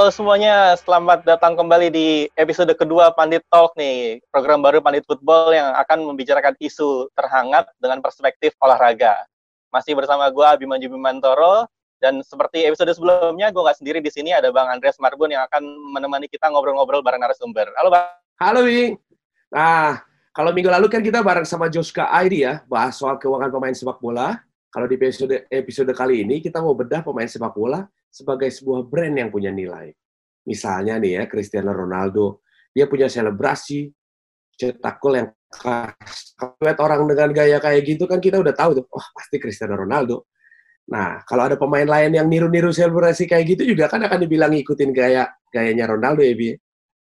Halo, semuanya. Selamat datang kembali di episode kedua Pandit Talk nih. Program baru Pandit Football yang akan membicarakan isu terhangat dengan perspektif olahraga. Masih bersama gue Abimanyu Bimantoro. Dan seperti episode sebelumnya, gue nggak sendiri di sini. Ada Bang Andreas Marbun yang akan menemani kita ngobrol-ngobrol bareng narasumber. Halo, Bang. Halo, Bing. Nah, kalau minggu lalu kan kita bareng sama Joska Aidi ya, bahas soal keuangan pemain sepak bola. Kalau di episode episode kali ini kita mau bedah pemain sepak bola sebagai sebuah brand yang punya nilai. Misalnya nih ya, Cristiano Ronaldo, dia punya selebrasi, cetak gol yang khas. Kalau orang dengan gaya kayak gitu kan kita udah tahu tuh, oh, pasti Cristiano Ronaldo. Nah, kalau ada pemain lain yang niru-niru selebrasi kayak gitu juga kan akan dibilang ngikutin gaya gayanya Ronaldo ya, Bi.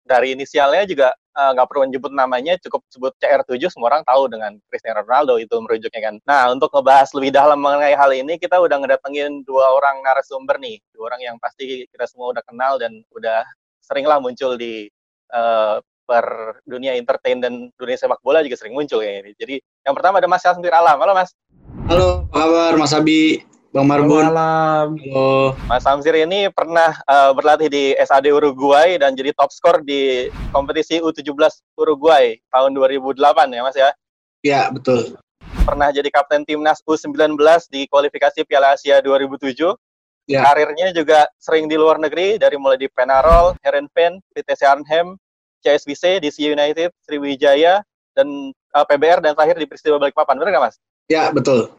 Dari inisialnya juga nggak uh, perlu menyebut namanya, cukup sebut CR7 semua orang tahu dengan Cristiano Ronaldo itu merujuknya kan. Nah, untuk ngebahas lebih dalam mengenai hal ini, kita udah ngedatengin dua orang narasumber nih, dua orang yang pasti kita semua udah kenal dan udah seringlah muncul di uh, per dunia entertain dan dunia sepak bola juga sering muncul ya ini. Jadi yang pertama ada Mas Yasmir Alam. Halo Mas. Halo, apa kabar Mas Abi? Bang Marbun. Malam. Halo. Mas Samsir ini pernah uh, berlatih di SAD Uruguay dan jadi top skor di kompetisi U17 Uruguay tahun 2008 ya Mas ya? Iya, betul. Pernah jadi kapten timnas U19 di kualifikasi Piala Asia 2007. Ya. Karirnya juga sering di luar negeri dari mulai di Penarol, Herenveen, PTC Arnhem, CSBC, DC United, Sriwijaya, dan uh, eh, PBR dan terakhir di Peristiwa Balikpapan. Benar nggak Mas? Ya, betul.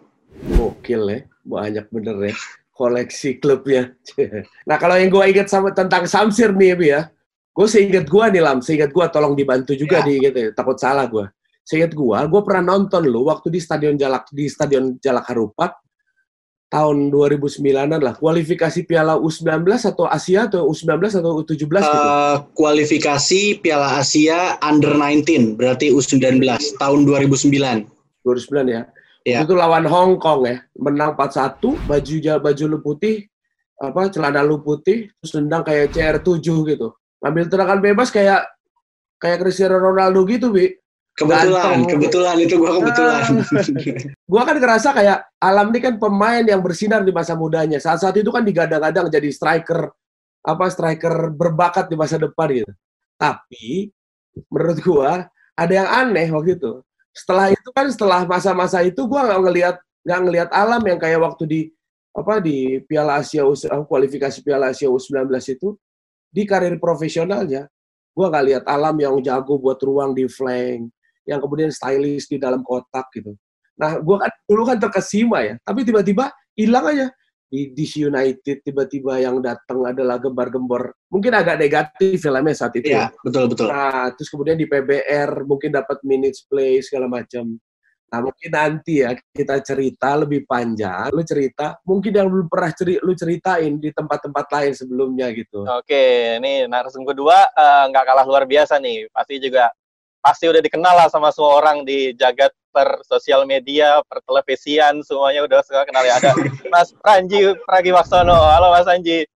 Gokil ya, banyak bener ya koleksi klubnya. nah kalau yang gue ingat sama tentang Samsir nih ya, gue seingat gue nih Lam, seingat gue tolong dibantu juga ya. di gitu ya, takut salah gue. Seingat gue, gue pernah nonton lu waktu di Stadion Jalak di Stadion Jalak Harupat tahun 2009-an lah, kualifikasi Piala U19 atau Asia atau U19 atau U17 uh, gitu. Eh, kualifikasi Piala Asia Under 19, berarti U19 tahun 2009. 2009 ya. Ya. Itu lawan Hong Kong ya, menang 4-1, baju baju lu putih, apa celana lu putih, terus nendang kayak CR7 gitu. Ngambil tendangan bebas kayak kayak Cristiano Ronaldo gitu, Bi. Kebetulan, Gantong. kebetulan itu gua kebetulan. Nah, gua kan ngerasa kayak Alam ini kan pemain yang bersinar di masa mudanya. Saat-saat itu kan digadang-gadang jadi striker apa striker berbakat di masa depan gitu. Tapi menurut gua ada yang aneh waktu itu setelah itu kan setelah masa-masa itu gue nggak ngelihat nggak ngelihat alam yang kayak waktu di apa di Piala Asia kualifikasi Piala Asia U19 itu di karir profesionalnya. Gue nggak lihat alam yang jago buat ruang di flank yang kemudian stylish di dalam kotak gitu. Nah gue kan dulu kan terkesima ya tapi tiba-tiba hilang aja di DC United tiba-tiba yang datang adalah gembar-gembor mungkin agak negatif filmnya saat itu. Ya betul betul. Nah terus kemudian di PBR mungkin dapat minutes play segala macam. Nah mungkin nanti ya kita cerita lebih panjang lu cerita mungkin yang belum pernah ceri lu ceritain di tempat-tempat lain sebelumnya gitu. Oke ini narasumber kedua eh, nggak uh, kalah luar biasa nih. Pasti juga pasti udah dikenal lah sama semua orang di jagat per sosial media, per televisian, semuanya udah suka kenal ya. Ada Mas Ranji Pragiwaksono. Halo Mas Ranji.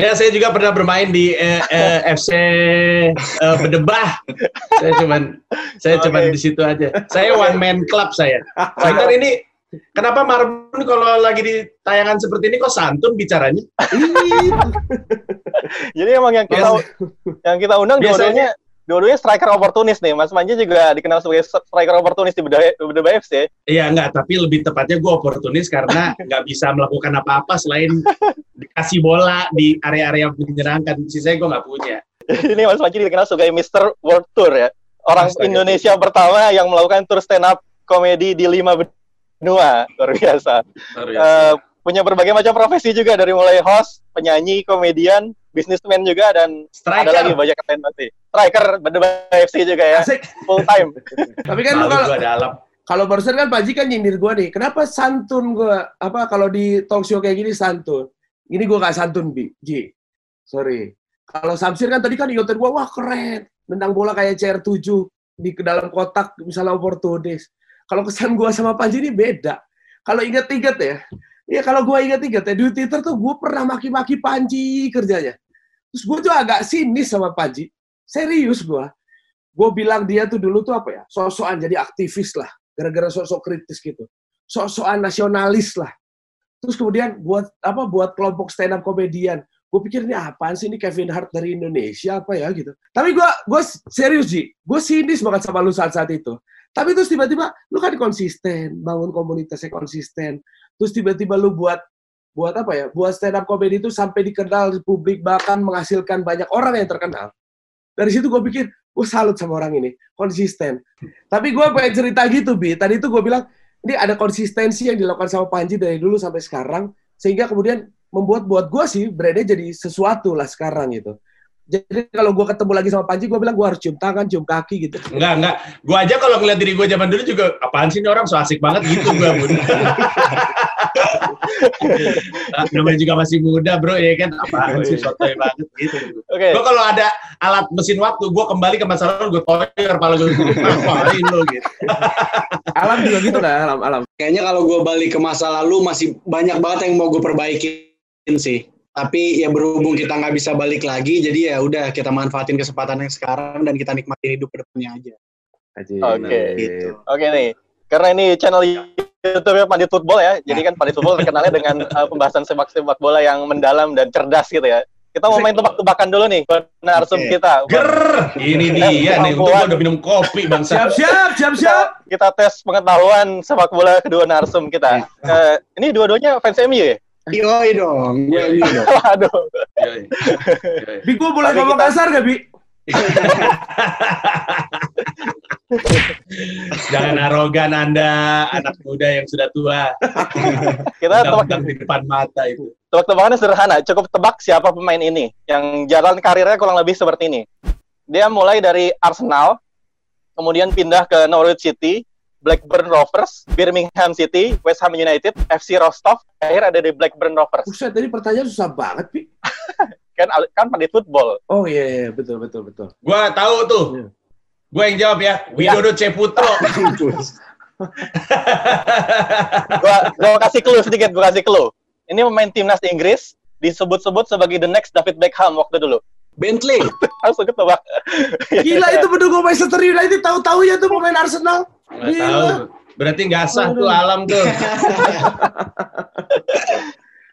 Ya, saya juga pernah bermain di eh, eh, FC eh, Bedebah. Saya cuman saya okay. cuman di situ aja. Saya one man club saya. Sebentar ini kenapa Marbun kalau lagi di tayangan seperti ini kok santun bicaranya? Jadi emang yang kita yang kita undang biasanya dua-duanya striker oportunis nih. Mas Manji juga dikenal sebagai striker oportunis di Bedeba FC. Iya, enggak. Tapi lebih tepatnya gue oportunis karena nggak bisa melakukan apa-apa selain dikasih bola di area-area menyenangkan. Sisanya gue nggak punya. Ini Mas Manji dikenal sebagai Mr. World Tour ya. Orang Astaga. Indonesia pertama yang melakukan tour stand up komedi di lima benua. Luar biasa. Luar biasa. Uh, punya berbagai macam profesi juga dari mulai host, penyanyi, komedian, bisnismen juga dan Striker. ada lagi banyak yang pasti. Striker Bedeba FC juga ya. Asik. Full time. Tapi kan lu kalau kalau barusan kan Pak Ji kan nyindir gua nih. Kenapa santun gua apa kalau di talk show kayak gini santun? Ini gua gak santun, Bi. Ji. Sorry. Kalau Samsir kan tadi kan ingetin gua, wah keren. Nendang bola kayak CR7 di ke dalam kotak misalnya oportunis. Kalau kesan gua sama Pak Ji ini beda. Kalau inget-inget ya, Ya kalau gue ingat-ingat ya, di Twitter tuh gue pernah maki-maki Panji kerjanya. Terus gue tuh agak sinis sama Panji. Serius gue. Gue bilang dia tuh dulu tuh apa ya, sosokan jadi aktivis lah. Gara-gara sosok kritis gitu. Sosokan nasionalis lah. Terus kemudian buat apa buat kelompok stand up komedian. gue pikir ini apaan sih ini Kevin Hart dari Indonesia apa ya gitu. Tapi gue gue serius sih, gue sinis banget sama lu saat saat itu. Tapi terus tiba-tiba lu kan konsisten, bangun komunitasnya konsisten. Terus tiba-tiba lu buat buat apa ya? Buat stand up comedy itu sampai dikenal di publik bahkan menghasilkan banyak orang yang terkenal. Dari situ gue pikir, gue salut sama orang ini, konsisten. Tapi gue pengen cerita gitu, Bi. Tadi itu gue bilang, ini ada konsistensi yang dilakukan sama Panji dari dulu sampai sekarang, sehingga kemudian membuat buat gue sih brandnya jadi sesuatu lah sekarang gitu. Jadi kalau gue ketemu lagi sama Panji, gue bilang gue harus cium tangan, cium kaki gitu. Enggak, enggak. Gue aja kalau ngeliat diri gue zaman dulu juga, apaan sih ini orang so asik banget gitu gue. nah, namanya juga masih muda bro, ya kan? Apaan sih sotoy banget gitu. Oke. Gue kalau ada alat mesin waktu, gue kembali ke masa lalu, gue toyer, kepala gue ngapain lo gitu. Alam juga gitu lah, alam, alam. Kayaknya kalau gue balik ke masa lalu masih banyak banget yang mau gue perbaikin sih. Tapi ya berhubung kita nggak bisa balik lagi, jadi ya udah kita manfaatin kesempatan yang sekarang dan kita nikmatin hidup ke depannya aja. Oke. Gitu. Oke nih, karena ini channel YouTube-nya Pandit Football ya, jadi kan Pandit Football terkenalnya dengan uh, pembahasan sepak-sepak bola yang mendalam dan cerdas gitu ya. Kita mau main tebak-tebakan dulu nih, narsum Oke. kita. Ger, ini dia nih. Untung gue udah minum kopi bangsa. Siap, siap, siap, siap. Kita tes pengetahuan sepak bola kedua narsum kita. Eh, ini dua-duanya fans MU ya? Yoi dong, gue ini dong. Yoi. Yoi. Bi, gue boleh ngomong kita- kasar gak, Bi? Jangan arogan Anda, anak muda yang sudah tua. Kita tebak Tebak di depan mata itu. tebak-tebakannya sederhana. Cukup tebak siapa pemain ini yang jalan karirnya kurang lebih seperti ini. Dia mulai dari Arsenal, kemudian pindah ke Norwich City, Blackburn Rovers, Birmingham City, West Ham United, FC Rostov, akhir ada di Blackburn Rovers. Buset, tadi pertanyaan susah banget, Bi. Kan kan pandit football. Oh iya, iya, betul, betul, betul. Gua tahu tuh. Iya. Gue yang jawab ya. Widodo Ceputro. Gua gua kasih clue sedikit, gua kasih clue. Ini pemain timnas Inggris disebut-sebut sebagai the next David Beckham waktu dulu. Bentley, Langsung ketebak. Gila itu pendukung Manchester United tahu-tahu ya tuh pemain Arsenal. Gila. tahu. Berarti nggak sah tuh alam tuh.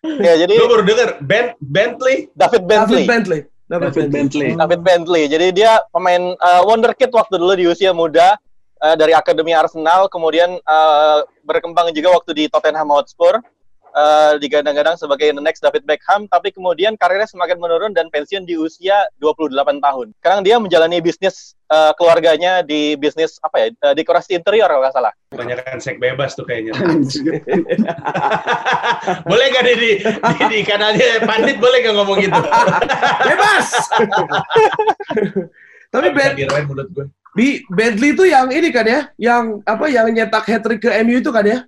Ya, jadi Gue baru denger. Ben, Bentley. David Bentley. David Bentley. David, David Bentley. David Bentley. Jadi dia pemain uh, wonderkid waktu dulu di usia muda uh, dari akademi Arsenal, kemudian uh, berkembang juga waktu di Tottenham Hotspur. Uh, digadang-gadang sebagai the next David Beckham, tapi kemudian karirnya semakin menurun dan pensiun di usia 28 tahun. Sekarang dia menjalani bisnis uh, keluarganya di bisnis apa ya, uh, dekorasi interior kalau nggak salah. Kebanyakan sek bebas tuh kayaknya. boleh nggak di, di, di, di kanalnya Pandit boleh nggak ngomong gitu? Bebas. Tapi dirain mulut gue. Bi, Bentley itu yang ini kan ya, yang apa yang nyetak hat trick ke MU itu kan ya?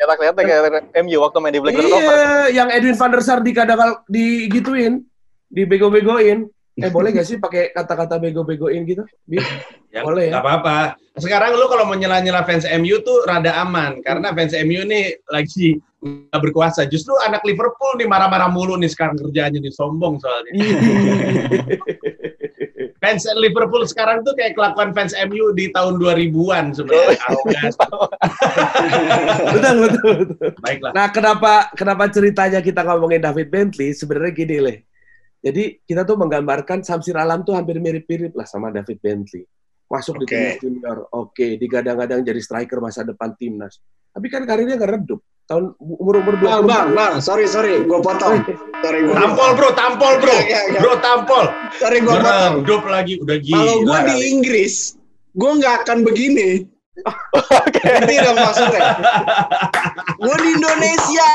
Cetak-cetak ke MU waktu main di Rovers. Iya, yang Edwin van der Sar dikadang digituin, dibego-begoin. Eh boleh gak sih pakai kata-kata bego-begoin gitu? Bi? Ya, Boleh ya? nggak apa-apa. Sekarang lu kalau mau nyela-nyela fans MU tuh rada aman karena fans MU nih lagi nggak berkuasa. Justru anak Liverpool nih marah-marah mulu nih sekarang kerjaannya nih sombong soalnya. Fans Liverpool sekarang tuh kayak kelakuan fans MU di tahun 2000-an sebenarnya. Arogan. betul, betul, betul. Baiklah. Nah, kenapa kenapa ceritanya kita ngomongin David Bentley? Sebenarnya gini, Le. Jadi kita tuh menggambarkan Samsir Alam tuh hampir mirip-mirip lah sama David Bentley. Masuk di Oke. timnas junior, oke. Digadang-gadang jadi striker masa depan timnas. Tapi kan karirnya nggak redup. Tahun umur-umur Bang, 20 bang, bang, sorry, sorry, gue potong. Sorry, gue Tampol bro, tampol bro. Iya, iya, iya. Bro tampol. Sorry, gue potong. Redup lagi, udah gila. Kalau gue di. Inggris, gue nggak akan begini. Oke. Ngerti dong maksudnya? Gue di Indonesia.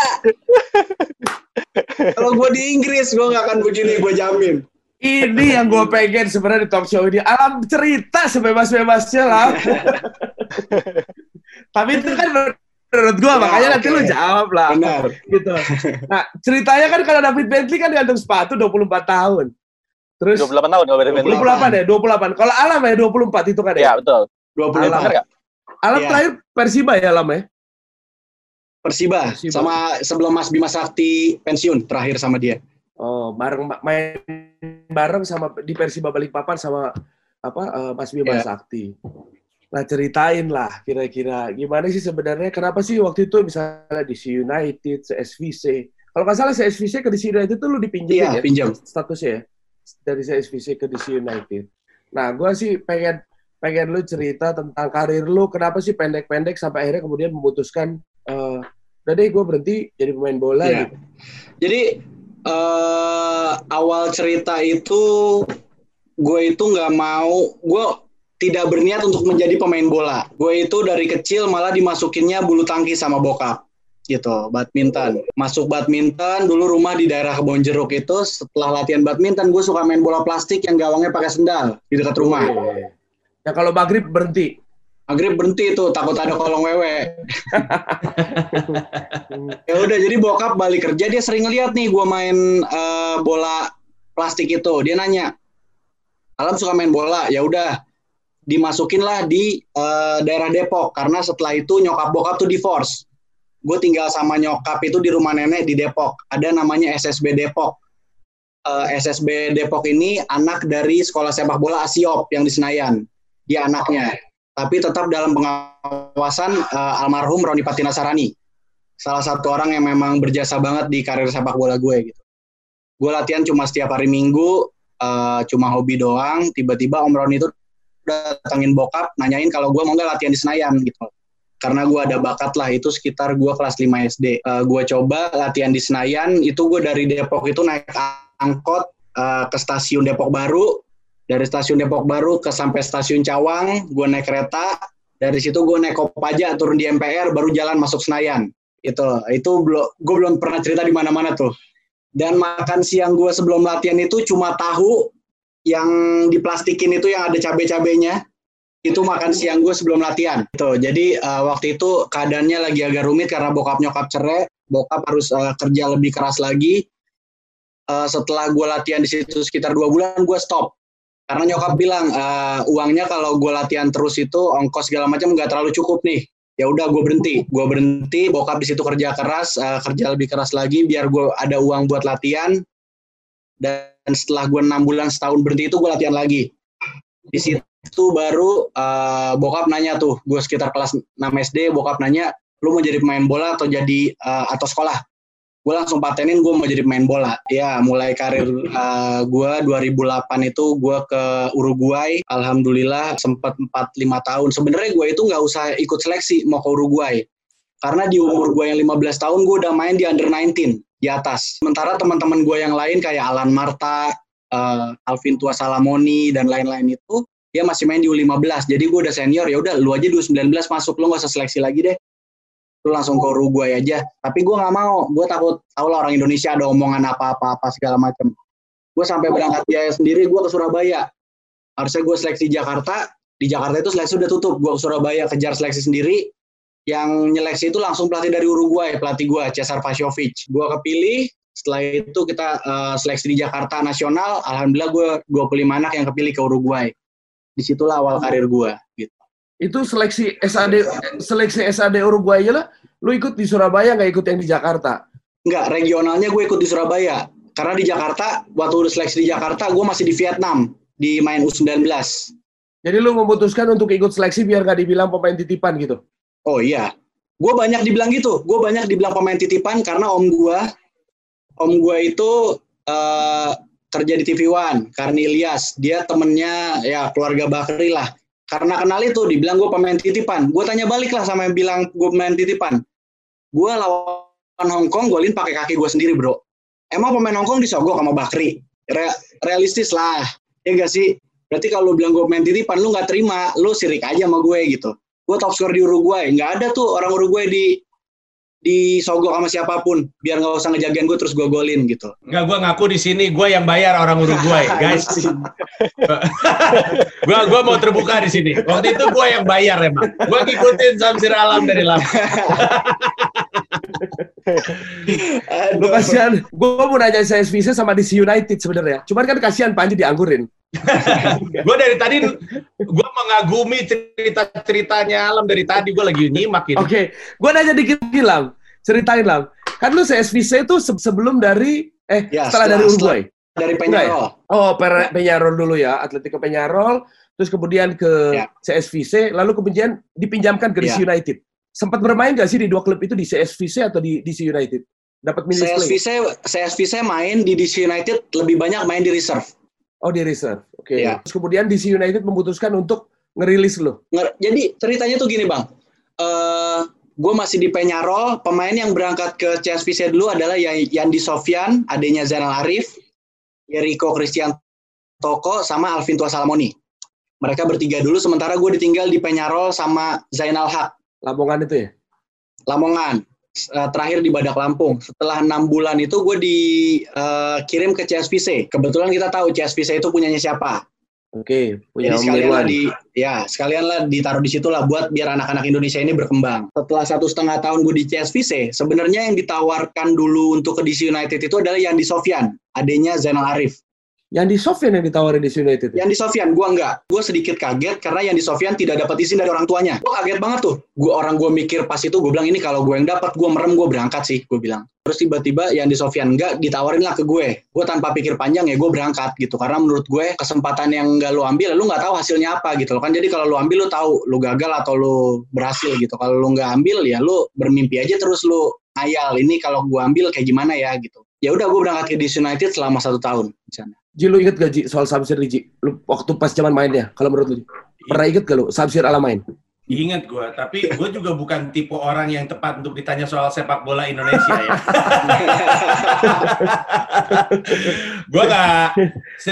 Kalau gue di Inggris, gue nggak akan begini, gue jamin. Ini yang gue pengen sebenarnya di talk show ini. Alam cerita sebebas-bebasnya lah. Tapi itu kan menurut gue, Ya, makanya nanti oke. lu jawab lah. Benar. Gitu. Nah, ceritanya kan kalau David Bentley kan gantung sepatu 24 tahun. Terus 28 tahun kalau David Bentley. 28 ya, 28. Kalau Alam ya 24 itu kan ya. Ya, betul. 20 Alam. Benar nggak? Alam Iya. terakhir Persiba ya Alam ya. Persiba, Persiba. sama sebelum Mas Bima Sakti pensiun terakhir sama dia. Oh, bareng main bareng sama di Persiba Balikpapan sama apa eh, Mas Bima Iya. Sakti. Nah, ceritain lah kira-kira gimana sih sebenarnya kenapa sih waktu itu misalnya di United, se SVC, Kalau nggak salah CSVC ke DC United itu lu dipinjemin Iya, ya? pinjam. Statusnya ya? Dari CSVC ke DC United. Nah, gua sih pengen pengen lu cerita tentang karir lu, kenapa sih pendek-pendek sampai akhirnya kemudian memutuskan, eh udah deh gue berhenti jadi pemain bola Iya. gitu. Jadi eh awal cerita itu gue itu nggak mau, gue tidak berniat untuk menjadi pemain bola. Gue itu dari kecil malah dimasukinnya bulu tangkis sama bokap gitu, badminton. Masuk badminton, dulu rumah di daerah Kebonjeruk itu setelah latihan badminton gue suka main bola plastik yang gawangnya pakai sendal di dekat rumah. Ya kalau maghrib berhenti. Maghrib berhenti itu takut ada kolong wewe. ya udah jadi bokap balik kerja dia sering ngeliat nih gua main eh, bola plastik itu. Dia nanya, Alam suka main bola, ya udah dimasukin lah di eh, daerah Depok karena setelah itu nyokap bokap tuh divorce. Gue tinggal sama nyokap itu di rumah nenek di Depok. Ada namanya SSB Depok. Eh, SSB Depok ini anak dari sekolah sepak bola Asiop yang di Senayan. Dia anaknya tapi tetap dalam pengawasan eh, almarhum Roni Patina Sarani. Salah satu orang yang memang berjasa banget di karir sepak bola gue gitu. Gue latihan cuma setiap hari Minggu, eh, cuma hobi doang. Tiba-tiba Om Roni itu datangin bokap, nanyain kalau gue mau nggak latihan di Senayan gitu. Karena gue ada bakat lah, itu sekitar gue kelas 5 SD. Eh, gue coba latihan di Senayan, itu gue dari Depok itu naik angkot eh, ke stasiun Depok Baru, dari stasiun Depok Baru ke sampai stasiun Cawang, gue naik kereta, dari situ gue naik Kopaja turun di MPR, baru jalan masuk Senayan. Itu, itu belum, gue belum pernah cerita di mana-mana tuh. Dan makan siang gue sebelum latihan itu cuma tahu yang diplastikin itu yang ada cabai-cabainya. Itu makan siang gue sebelum latihan. Gitu. Jadi eh, waktu itu keadaannya lagi agak rumit karena bokap nyokap cerai, bokap harus eh, kerja lebih keras lagi. Eh, setelah gue latihan di situ sekitar dua bulan, gue stop karena nyokap bilang "Eh, uangnya kalau gue latihan terus itu ongkos segala macam nggak terlalu cukup nih ya udah gue berhenti gue berhenti bokap di situ kerja keras eh, kerja lebih keras lagi biar gue ada uang buat latihan dan setelah gue enam bulan setahun berhenti itu gue latihan lagi di situ baru eh, bokap nanya tuh gue sekitar kelas 6 SD bokap nanya lu mau jadi pemain bola atau jadi eh, atau sekolah gue langsung patenin gue mau jadi pemain bola. Ya, mulai karir uh, gue 2008 itu gue ke Uruguay. Alhamdulillah sempat 4-5 tahun. Sebenarnya gue itu nggak usah ikut seleksi mau ke Uruguay. Karena di umur gue yang 15 tahun gue udah main di under 19 di atas. Sementara teman-teman gue yang lain kayak Alan Marta, uh, Alvin Tua Salamoni dan lain-lain itu dia masih main di U15. Jadi gue udah senior ya udah lu aja di U19 masuk lu nggak usah seleksi lagi deh lu langsung ke Uruguay aja. Tapi gue nggak mau, gue takut tahu lah orang Indonesia ada omongan apa-apa apa segala macam. Gue sampai berangkat biaya sendiri, gue ke Surabaya. Harusnya gue seleksi Jakarta, di Jakarta itu seleksi udah tutup. Gue ke Surabaya kejar seleksi sendiri. Yang nyeleksi itu langsung pelatih dari Uruguay, pelatih gue Cesar Pasjovic. Gue kepilih, setelah itu kita uh, seleksi di Jakarta nasional. Alhamdulillah gue 25 anak yang kepilih ke Uruguay. Di situlah awal karir gue. Gitu. Itu seleksi SAD seleksi SAD Uruguay aja lah. Lu ikut di Surabaya nggak ikut yang di Jakarta? Enggak, regionalnya gue ikut di Surabaya. Karena di Jakarta, waktu udah seleksi di Jakarta, gue masih di Vietnam, di main U19. Jadi lu memutuskan untuk ikut seleksi biar nggak dibilang pemain titipan gitu? Oh iya, gue banyak dibilang gitu. Gue banyak dibilang pemain titipan karena om gue, om gue itu uh, kerja di TV One, Karni Ilyas. Dia temennya ya keluarga Bakri lah. Karena kenal itu, dibilang gue pemain titipan. Gue tanya balik lah sama yang bilang gue pemain titipan. Gue lawan Hong Kong, golin pakai kaki gue sendiri bro. Emang pemain Hong Kong disogok sama Bakri? Re realistis lah, ya gak sih? Berarti kalau bilang gue pemain titipan, lu nggak terima, lu sirik aja sama gue gitu. Gue top skor di Uruguay, nggak ada tuh orang Uruguay di disogok sama siapa pun, biar nggak usah ngejagain gue terus gue golin gitu. Enggak, gue ngaku di sini, gue yang bayar orang Uruguay, guys. gue gua mau terbuka di sini. Waktu itu gue yang bayar emang. Gue ngikutin Samsir Alam dari lama. Lu kasihan. Gue mau nanya saya visa sama DC United sebenarnya. Cuman kan kasihan Panji dianggurin. gue dari tadi gue mengagumi cerita-ceritanya Alam dari tadi gue lagi nyimak ini. Oke, okay. gue nanya dikit Lam. Ceritain Lam. Kan lu CSVC itu sebelum dari eh Ya, setelah, dari Uruguay. Dari ya? Peñarol. Oh, Per- Peñarol dulu ya, Atletico Peñarol, terus kemudian ke Ya. CSVC, lalu kemudian dipinjamkan ke DC Ya. United. Sempat bermain nggak sih di dua klub itu di CSVC atau di DC United? Dapat minutes play. CSV saya, CSV saya main di DC United lebih banyak main di reserve. Oh, di reserve. Oke. Iya. Terus kemudian DC United memutuskan untuk ngerilis lo. Jadi ceritanya tuh gini bang, eh gue masih di Peñarol, pemain yang berangkat ke CSV saya dulu adalah Ya- Yandi Sofyan, adanya Zainal Arif, Yeriko Christian Toko, sama Alvin Tua Salamoni. Mereka bertiga dulu, sementara gue ditinggal di Peñarol sama Zainal Haq, Lamongan itu ya? Lamongan. Eh, terakhir di Badak Lampung. Setelah enam bulan itu gue dikirim ke CSVC. Kebetulan kita tahu CSVC itu punyanya siapa. Oke, punya Jadi Om sekalian lah Mirwan. di ya sekalian lah ditaruh di situ lah buat biar anak-anak Indonesia ini berkembang. Setelah satu setengah tahun gue di CSVC, sebenarnya yang ditawarkan dulu untuk ke DC United itu adalah Yandi Sofyan, adanya Zainal Arif. Yang di Sofyan yang ditawarin di United. ya? Yandi Sofyan, gue enggak. Gue sedikit kaget karena Yandi Sofyan tidak dapat izin dari orang tuanya. Gue kaget banget tuh. Gue orang gue mikir pas itu gue bilang ini kalau gue yang dapat gue merem gue berangkat sih gue bilang. Terus tiba-tiba Yandi Sofyan enggak ditawarin lah ke gue. Gue tanpa pikir panjang ya gue berangkat gitu. Karena menurut gue kesempatan yang enggak lu ambil lu nggak tahu hasilnya apa gitu loh kan. Jadi kalau lu ambil lu tahu lu gagal atau lu berhasil gitu. Kalau lu nggak ambil ya lu bermimpi aja terus lu ngayal ini kalau gue ambil kayak gimana ya gitu. Ya udah gue berangkat ke DC United selama satu tahun di sana. Ji, lu inget gak Ji soal Samsir nih Ji? Lu waktu pas zaman mainnya, kalau menurut lu? Pernah inget gak lu Samsir ala main? Ingat gue, tapi gue juga bukan tipe orang yang tepat untuk ditanya soal sepak bola Indonesia ya. gue gak,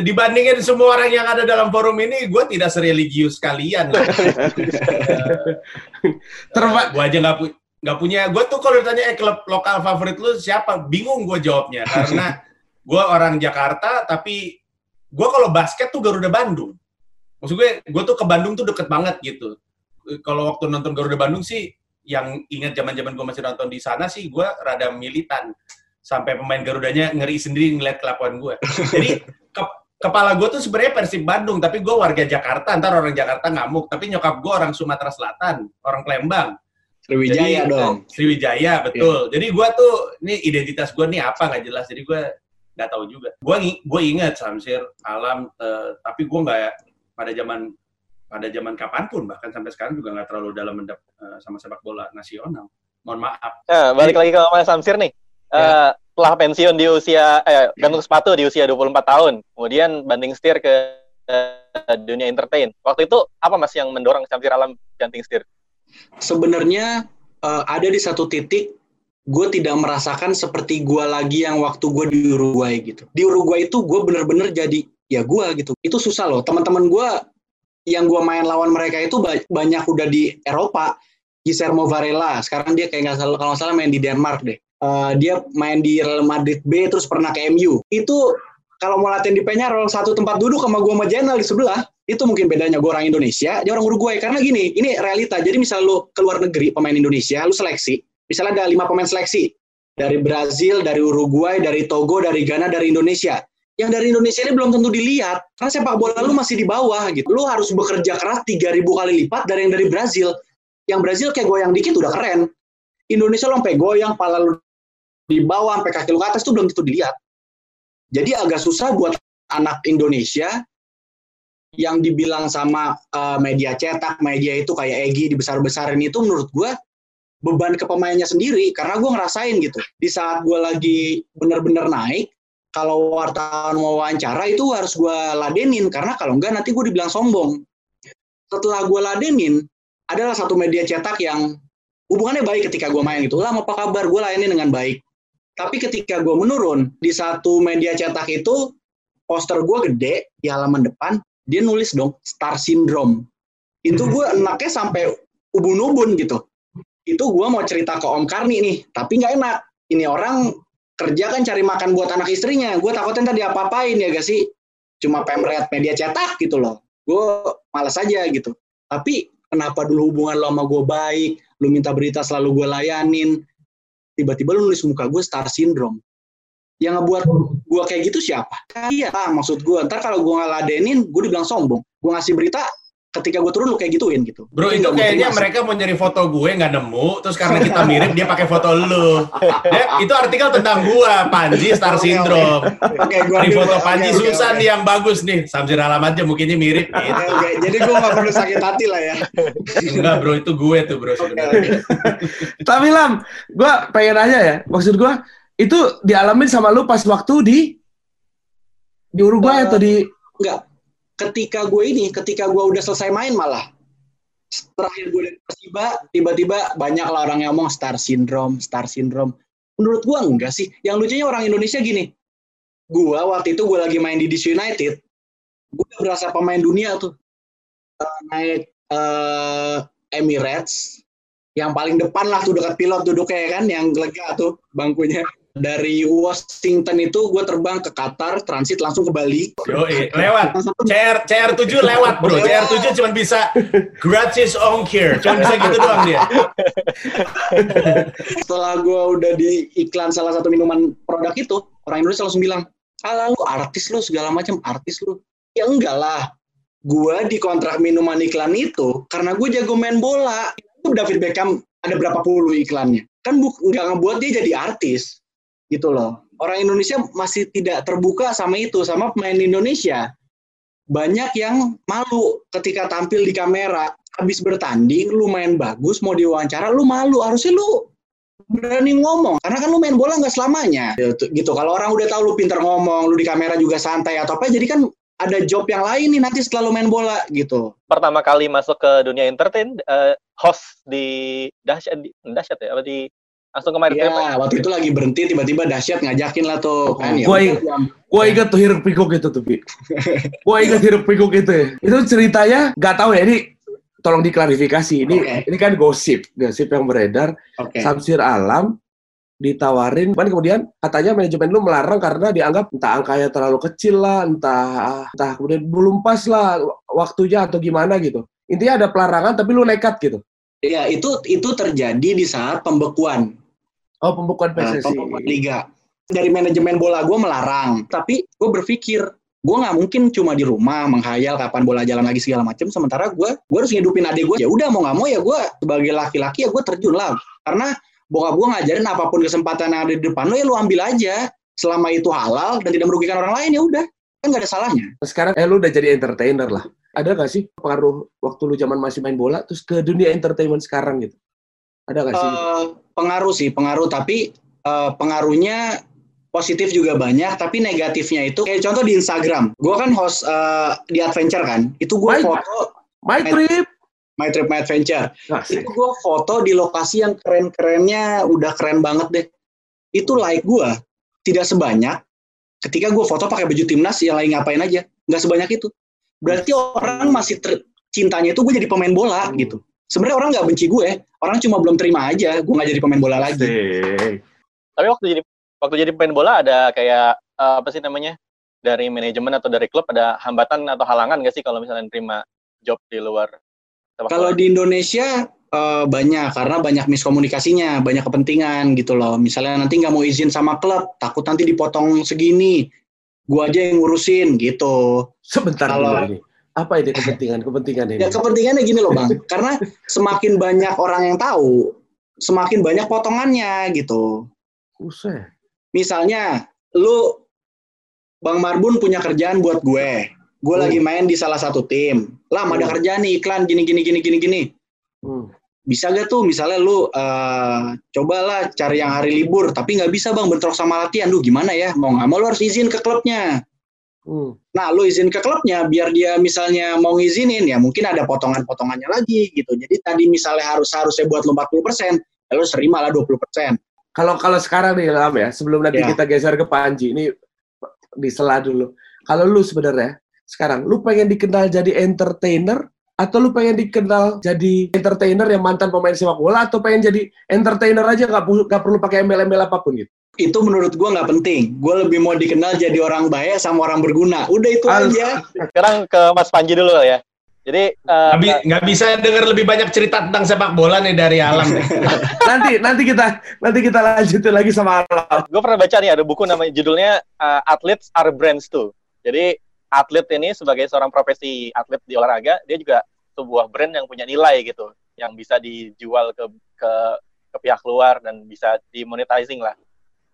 dibandingin semua orang yang ada dalam forum ini, gue tidak sereligius kalian. Terba- gue aja nggak pu- nggak punya, gue tuh kalau ditanya eh, klub lokal favorit lu siapa, bingung gue jawabnya karena gue orang Jakarta, tapi gue kalau basket tuh Garuda Bandung. Maksud gue, gue tuh ke Bandung tuh deket banget gitu. Kalau waktu nonton Garuda Bandung sih, yang ingat zaman-zaman gue masih nonton di sana sih, gue rada militan. Sampai pemain Garudanya ngeri sendiri ngeliat kelakuan gue. Jadi ke- kepala gue tuh sebenarnya Persib Bandung, tapi gue warga Jakarta. Ntar orang Jakarta ngamuk, tapi nyokap gue orang Sumatera Selatan, orang Palembang. Sriwijaya Jadi, dong. Sriwijaya, betul. Jadi gue tuh, ini identitas gue nih apa nggak jelas. Jadi gue nggak tahu juga. Gue gue ingat Samsir, Alam, eh, tapi gue nggak pada zaman pada zaman kapan pun bahkan sampai sekarang juga nggak terlalu dalam mendap eh, sama sepak bola nasional. Mohon maaf. Nah, balik lagi ke Mas Samsir nih. Eh, setelah pensiun di usia eh gantung sepatu di usia 24 tahun, kemudian banding setir ke eh, dunia entertain. Waktu itu apa Mas yang mendorong Samsir Alam ganting setir? sebenarnya eh, ada di satu titik gue tidak merasakan seperti gue lagi yang waktu gue di Uruguay gitu. Di Uruguay itu gue bener-bener jadi ya gue gitu. Itu susah loh. Teman-teman gue yang gue main lawan mereka itu ba- banyak udah di Eropa. Guillermo Varela, sekarang dia kayak nggak salah kalau salah main di Denmark deh. Eh, dia main di Real Madrid B terus pernah ke MU. Itu kalau mau latihan di Peñarol satu tempat duduk sama gue sama Jainal di sebelah itu mungkin bedanya gue orang Indonesia dia orang Uruguay karena gini ini realita jadi misal lu keluar negeri pemain Indonesia lu seleksi misalnya ada lima pemain seleksi. Dari Brazil dari Uruguay dari Togo dari Ghana dari Indonesia. Yang dari Indonesia ini belum tentu dilihat. Karena sepak bola lu masih di bawah gitu. Lu harus bekerja keras 3000 kali lipat dari yang dari Brazil. Yang Brazil kayak goyang dikit udah keren. Indonesia lu sampai goyang pala lu di bawah sampai kaki lu ke atas itu belum tentu dilihat. Jadi agak susah buat anak Indonesia yang dibilang sama uh, media cetak, media itu kayak Egi dibesar-besarin itu menurut gue beban ke pemainnya sendiri karena gue ngerasain gitu. Di saat gue lagi bener-bener naik kalau wartawan mau wawancara itu harus gue ladenin karena kalau enggak nanti gue dibilang sombong. Setelah gue ladenin adalah satu media cetak yang hubungannya baik ketika gue main gitu. Lah apa kabar? Gue layanin dengan baik. Tapi ketika gue menurun di satu media cetak itu poster gue gede di halaman depan dia nulis dong star syndrome. Itu gue enaknya sampai ubun-ubun gitu itu gue mau cerita ke Om Karni nih tapi nggak enak. Ini orang kerja kan cari makan buat anak istrinya. Gue takutnya tadi apa-apain ya gak sih? Cuma pemret media cetak gitu loh. Gue malas aja gitu. Tapi kenapa dulu hubungan lo sama gue baik? Lu minta berita selalu gue layanin. Tiba-tiba lu nulis muka gue star syndrome. Yang ngebuat gue kayak gitu siapa? Iya, maksud gue. Ntar kalau gue ngeladenin, gue dibilang sombong. Gue ngasih berita, ketika gue turun lu kayak gituin gitu. Bro, itu nggak kayaknya mereka mau nyari foto gue nggak nemu, terus karena kita mirip dia pakai foto lu. Ya, itu artikel tentang gua, Panji Star Syndrome. Oke, gue Di foto Panji susah nih yang bagus nih. Samsir alamat aja mungkinnya mirip gitu. Oke, oke. Jadi gue gak perlu sakit hati lah ya. Enggak, Bro, itu gue tuh, Bro sebenarnya. oke. Tapi Lam, gue pengen nanya ya, maksud gue Itu dialamin sama lu pas waktu di di Uruguay Eh, atau di Enggak. Ketika gue ini, ketika gue udah selesai main malah. Terakhir gue dari Persiba, tiba-tiba banyak lah orang yang ngomong star syndrome, star syndrome. Menurut gue enggak sih. Yang lucunya orang Indonesia gini. Gue waktu itu gue lagi main di DC United. Gue udah berasa pemain dunia tuh. Eh, naik eh, Emirates. Yang paling depan lah tuh dekat pilot duduknya kan. Yang lega tuh bangkunya. Dari Washington itu gue terbang ke Qatar, transit langsung ke Bali. Yoi, lewat. CR CR7 lewat, Bro. Lewat. CR7 cuma bisa gratis ongkir. Cuma bisa gitu doang dia. setelah gue udah di iklan salah satu minuman produk itu orang Indonesia langsung bilang alah lu artis lu segala macam artis lu ya enggak lah gue di kontrak minuman iklan itu karena gue jago main bola itu David Beckham ada berapa puluh iklannya kan bu nggak ngebuat dia jadi artis gitu loh. Orang Indonesia masih tidak terbuka sama itu sama pemain Indonesia. Banyak yang malu ketika tampil di kamera. Habis bertanding lu main bagus mau diwawancara lu malu. Harusnya lu berani ngomong karena kan lu main bola nggak selamanya. Gitu, kalau orang udah tahu lu pinter ngomong lu di kamera juga santai atau apa jadi kan ada job yang lain nih nanti setelah lu main bola gitu. Pertama kali masuk ke dunia entertain, eh, host di dahsyat, di, dahsyat ya, apa di langsung kemarin ya waktu itu lagi berhenti tiba-tiba dahsyat ngajakin lah tuh kan ya Gua udah, ing- gua- ingat tuh hiruk pikuk itu tuh, Pi. Gua ingat hiruk pikuk itu ya. Itu ceritanya nggak tahu ya ini tolong diklarifikasi. Ini Oke. ini kan gosip, gosip yang beredar. oke Samsir Alam ditawarin, kan kemudian katanya manajemen lu melarang karena dianggap entah angkanya terlalu kecil lah, entah entah kemudian belum pas lah waktunya atau gimana gitu. Intinya ada pelarangan tapi lu nekat gitu. ya itu itu terjadi di saat pembekuan Oh, pembukaan Nah, PSSI. pembekuan liga dari manajemen bola gue melarang tapi gue berpikir gue nggak mungkin cuma di rumah menghayal kapan bola jalan lagi segala macam sementara gue gue harus ngidupin adik gue ya udah mau nggak mau ya gue sebagai laki-laki ya gue terjun lah karena bokap gue ngajarin apa pun kesempatan yang ada di depan lo ya lo ambil aja selama itu halal dan tidak merugikan orang lain ya udah kan nggak ada salahnya Sekarang eh lu udah jadi entertainer lah. Ada gak sih pengaruh waktu lu zaman masih main bola terus ke dunia entertainment sekarang gitu? Ada gak sih? Eh, pengaruh sih pengaruh. Tapi eh, pengaruhnya positif juga banyak tapi negatifnya itu kayak contoh di Instagram. Gue kan host eh, di adventure kan. Itu gue foto My trip. my trip my adventure. Asik. itu gue foto di lokasi yang keren-kerennya udah keren banget deh. Itu like gue tidak sebanyak ketika gue foto pakai baju timnas yang lagi ngapain aja. Nggak sebanyak itu. Berarti orang masih ter- cintanya itu gue jadi pemain bola Hmm. gitu sebenarnya orang nggak benci gue orang cuma belum terima aja gue nggak jadi pemain bola lagi Asik. Tapi waktu jadi waktu jadi pemain bola ada kayak eh, apa sih namanya dari manajemen atau dari klub ada hambatan atau halangan nggak sih kalau misalnya terima job di luar Kalau di Indonesia eh, banyak karena banyak miskomunikasinya, banyak kepentingan gitu loh. Misalnya nanti nggak mau izin sama klub, takut nanti dipotong segini, gua aja yang ngurusin gitu. Sebentar Kalau- dulu ini. Apa ini kepentingan? Kepentingan ini. Ya kepentingannya gini loh bang, karena semakin banyak orang yang tahu, semakin banyak potongannya gitu. Buset. Misalnya, lu Bang Marbun punya kerjaan buat gue, gue Hmm. lagi main di salah satu tim, lam ada Hmm. kerjaan nih iklan gini gini gini gini gini. Hmm. bisa gak tuh misalnya lu eh, cobalah cari yang hari libur tapi nggak bisa bang bentrok sama latihan lu gimana ya mau nggak mau lu harus izin ke klubnya Hmm. nah lu izin ke klubnya biar dia misalnya mau ngizinin ya mungkin ada potongan-potongannya lagi gitu jadi tadi misalnya harus harusnya buat lu 40% ya lu terima lah 20% Kalau kalau sekarang nih Lam ya, sebelum nanti Ya. kita geser ke Panji, ini di sela dulu. Kalau lu sebenarnya sekarang lu pengen dikenal jadi entertainer atau lu pengen dikenal jadi entertainer yang mantan pemain sepak bola atau pengen jadi entertainer aja nggak perlu pakai embel-embel apa pun gitu. Itu menurut gua nggak penting gue lebih mau dikenal jadi orang baik sama orang berguna udah itu Al- aja Sekarang ke Mas Panji dulu ya. Jadi eh, Nggak, nggak bisa dengar lebih banyak cerita tentang sepak bola nih dari alam. Nanti nanti kita nanti kita lanjutin lagi sama Alam. gue pernah baca nih ada buku namanya judulnya uh, Athletes Are Brands too. Jadi atlet ini sebagai seorang profesi atlet di olahraga, dia juga sebuah brand yang punya nilai gitu, yang bisa dijual ke ke ke pihak luar dan bisa dimonetizing lah.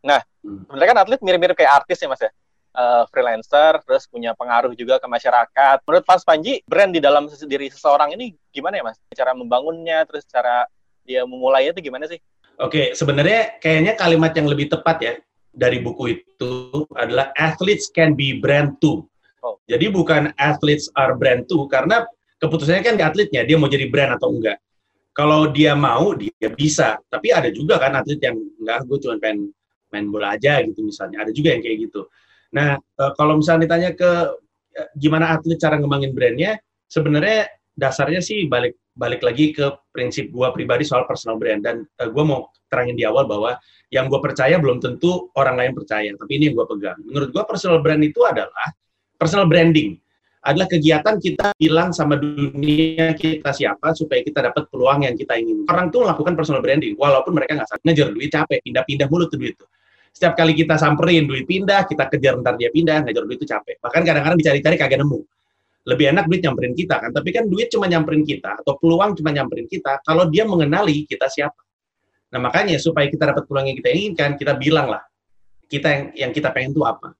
Nah, Hmm. sebenarnya kan atlet mirip-mirip kayak artis ya mas ya, Eh, freelancer, terus punya pengaruh juga ke masyarakat. Menurut Mas Panji, brand di dalam diri seseorang ini gimana ya mas? Cara membangunnya, terus cara dia memulainya itu gimana sih? Oke, sebenarnya kayaknya kalimat yang lebih tepat ya. dari buku itu adalah athletes can be brand too. Oh. Jadi bukan athletes are brand too karena keputusannya kan di atletnya dia mau jadi brand atau enggak. Kalau dia mau dia bisa, tapi ada juga kan atlet yang enggak gue cuma pengen main bola aja gitu misalnya. Ada juga yang kayak gitu. Nah, eh, kalau misalnya ditanya ke eh, gimana atlet cara ngembangin brandnya, sebenarnya dasarnya sih balik balik lagi ke prinsip gua pribadi soal personal brand dan uh, gua mau terangin di awal bahwa yang gue percaya belum tentu orang lain percaya, tapi ini yang gue pegang. Menurut gue personal brand itu adalah personal branding adalah kegiatan kita bilang sama dunia kita siapa supaya kita dapat peluang yang kita ingin. Orang tuh melakukan personal branding walaupun mereka nggak sadar ngejar duit capek, pindah-pindah mulut tuh duit tuh. Setiap kali kita samperin duit pindah, kita kejar ntar dia pindah, ngejar duit itu capek. Bahkan kadang-kadang dicari-cari kagak nemu. Lebih enak duit nyamperin kita kan. Tapi kan duit cuma nyamperin kita atau peluang cuma nyamperin kita kalau dia mengenali kita siapa. Nah makanya supaya kita dapat peluang yang kita inginkan kita bilang lah kita yang yang kita pengen tuh apa.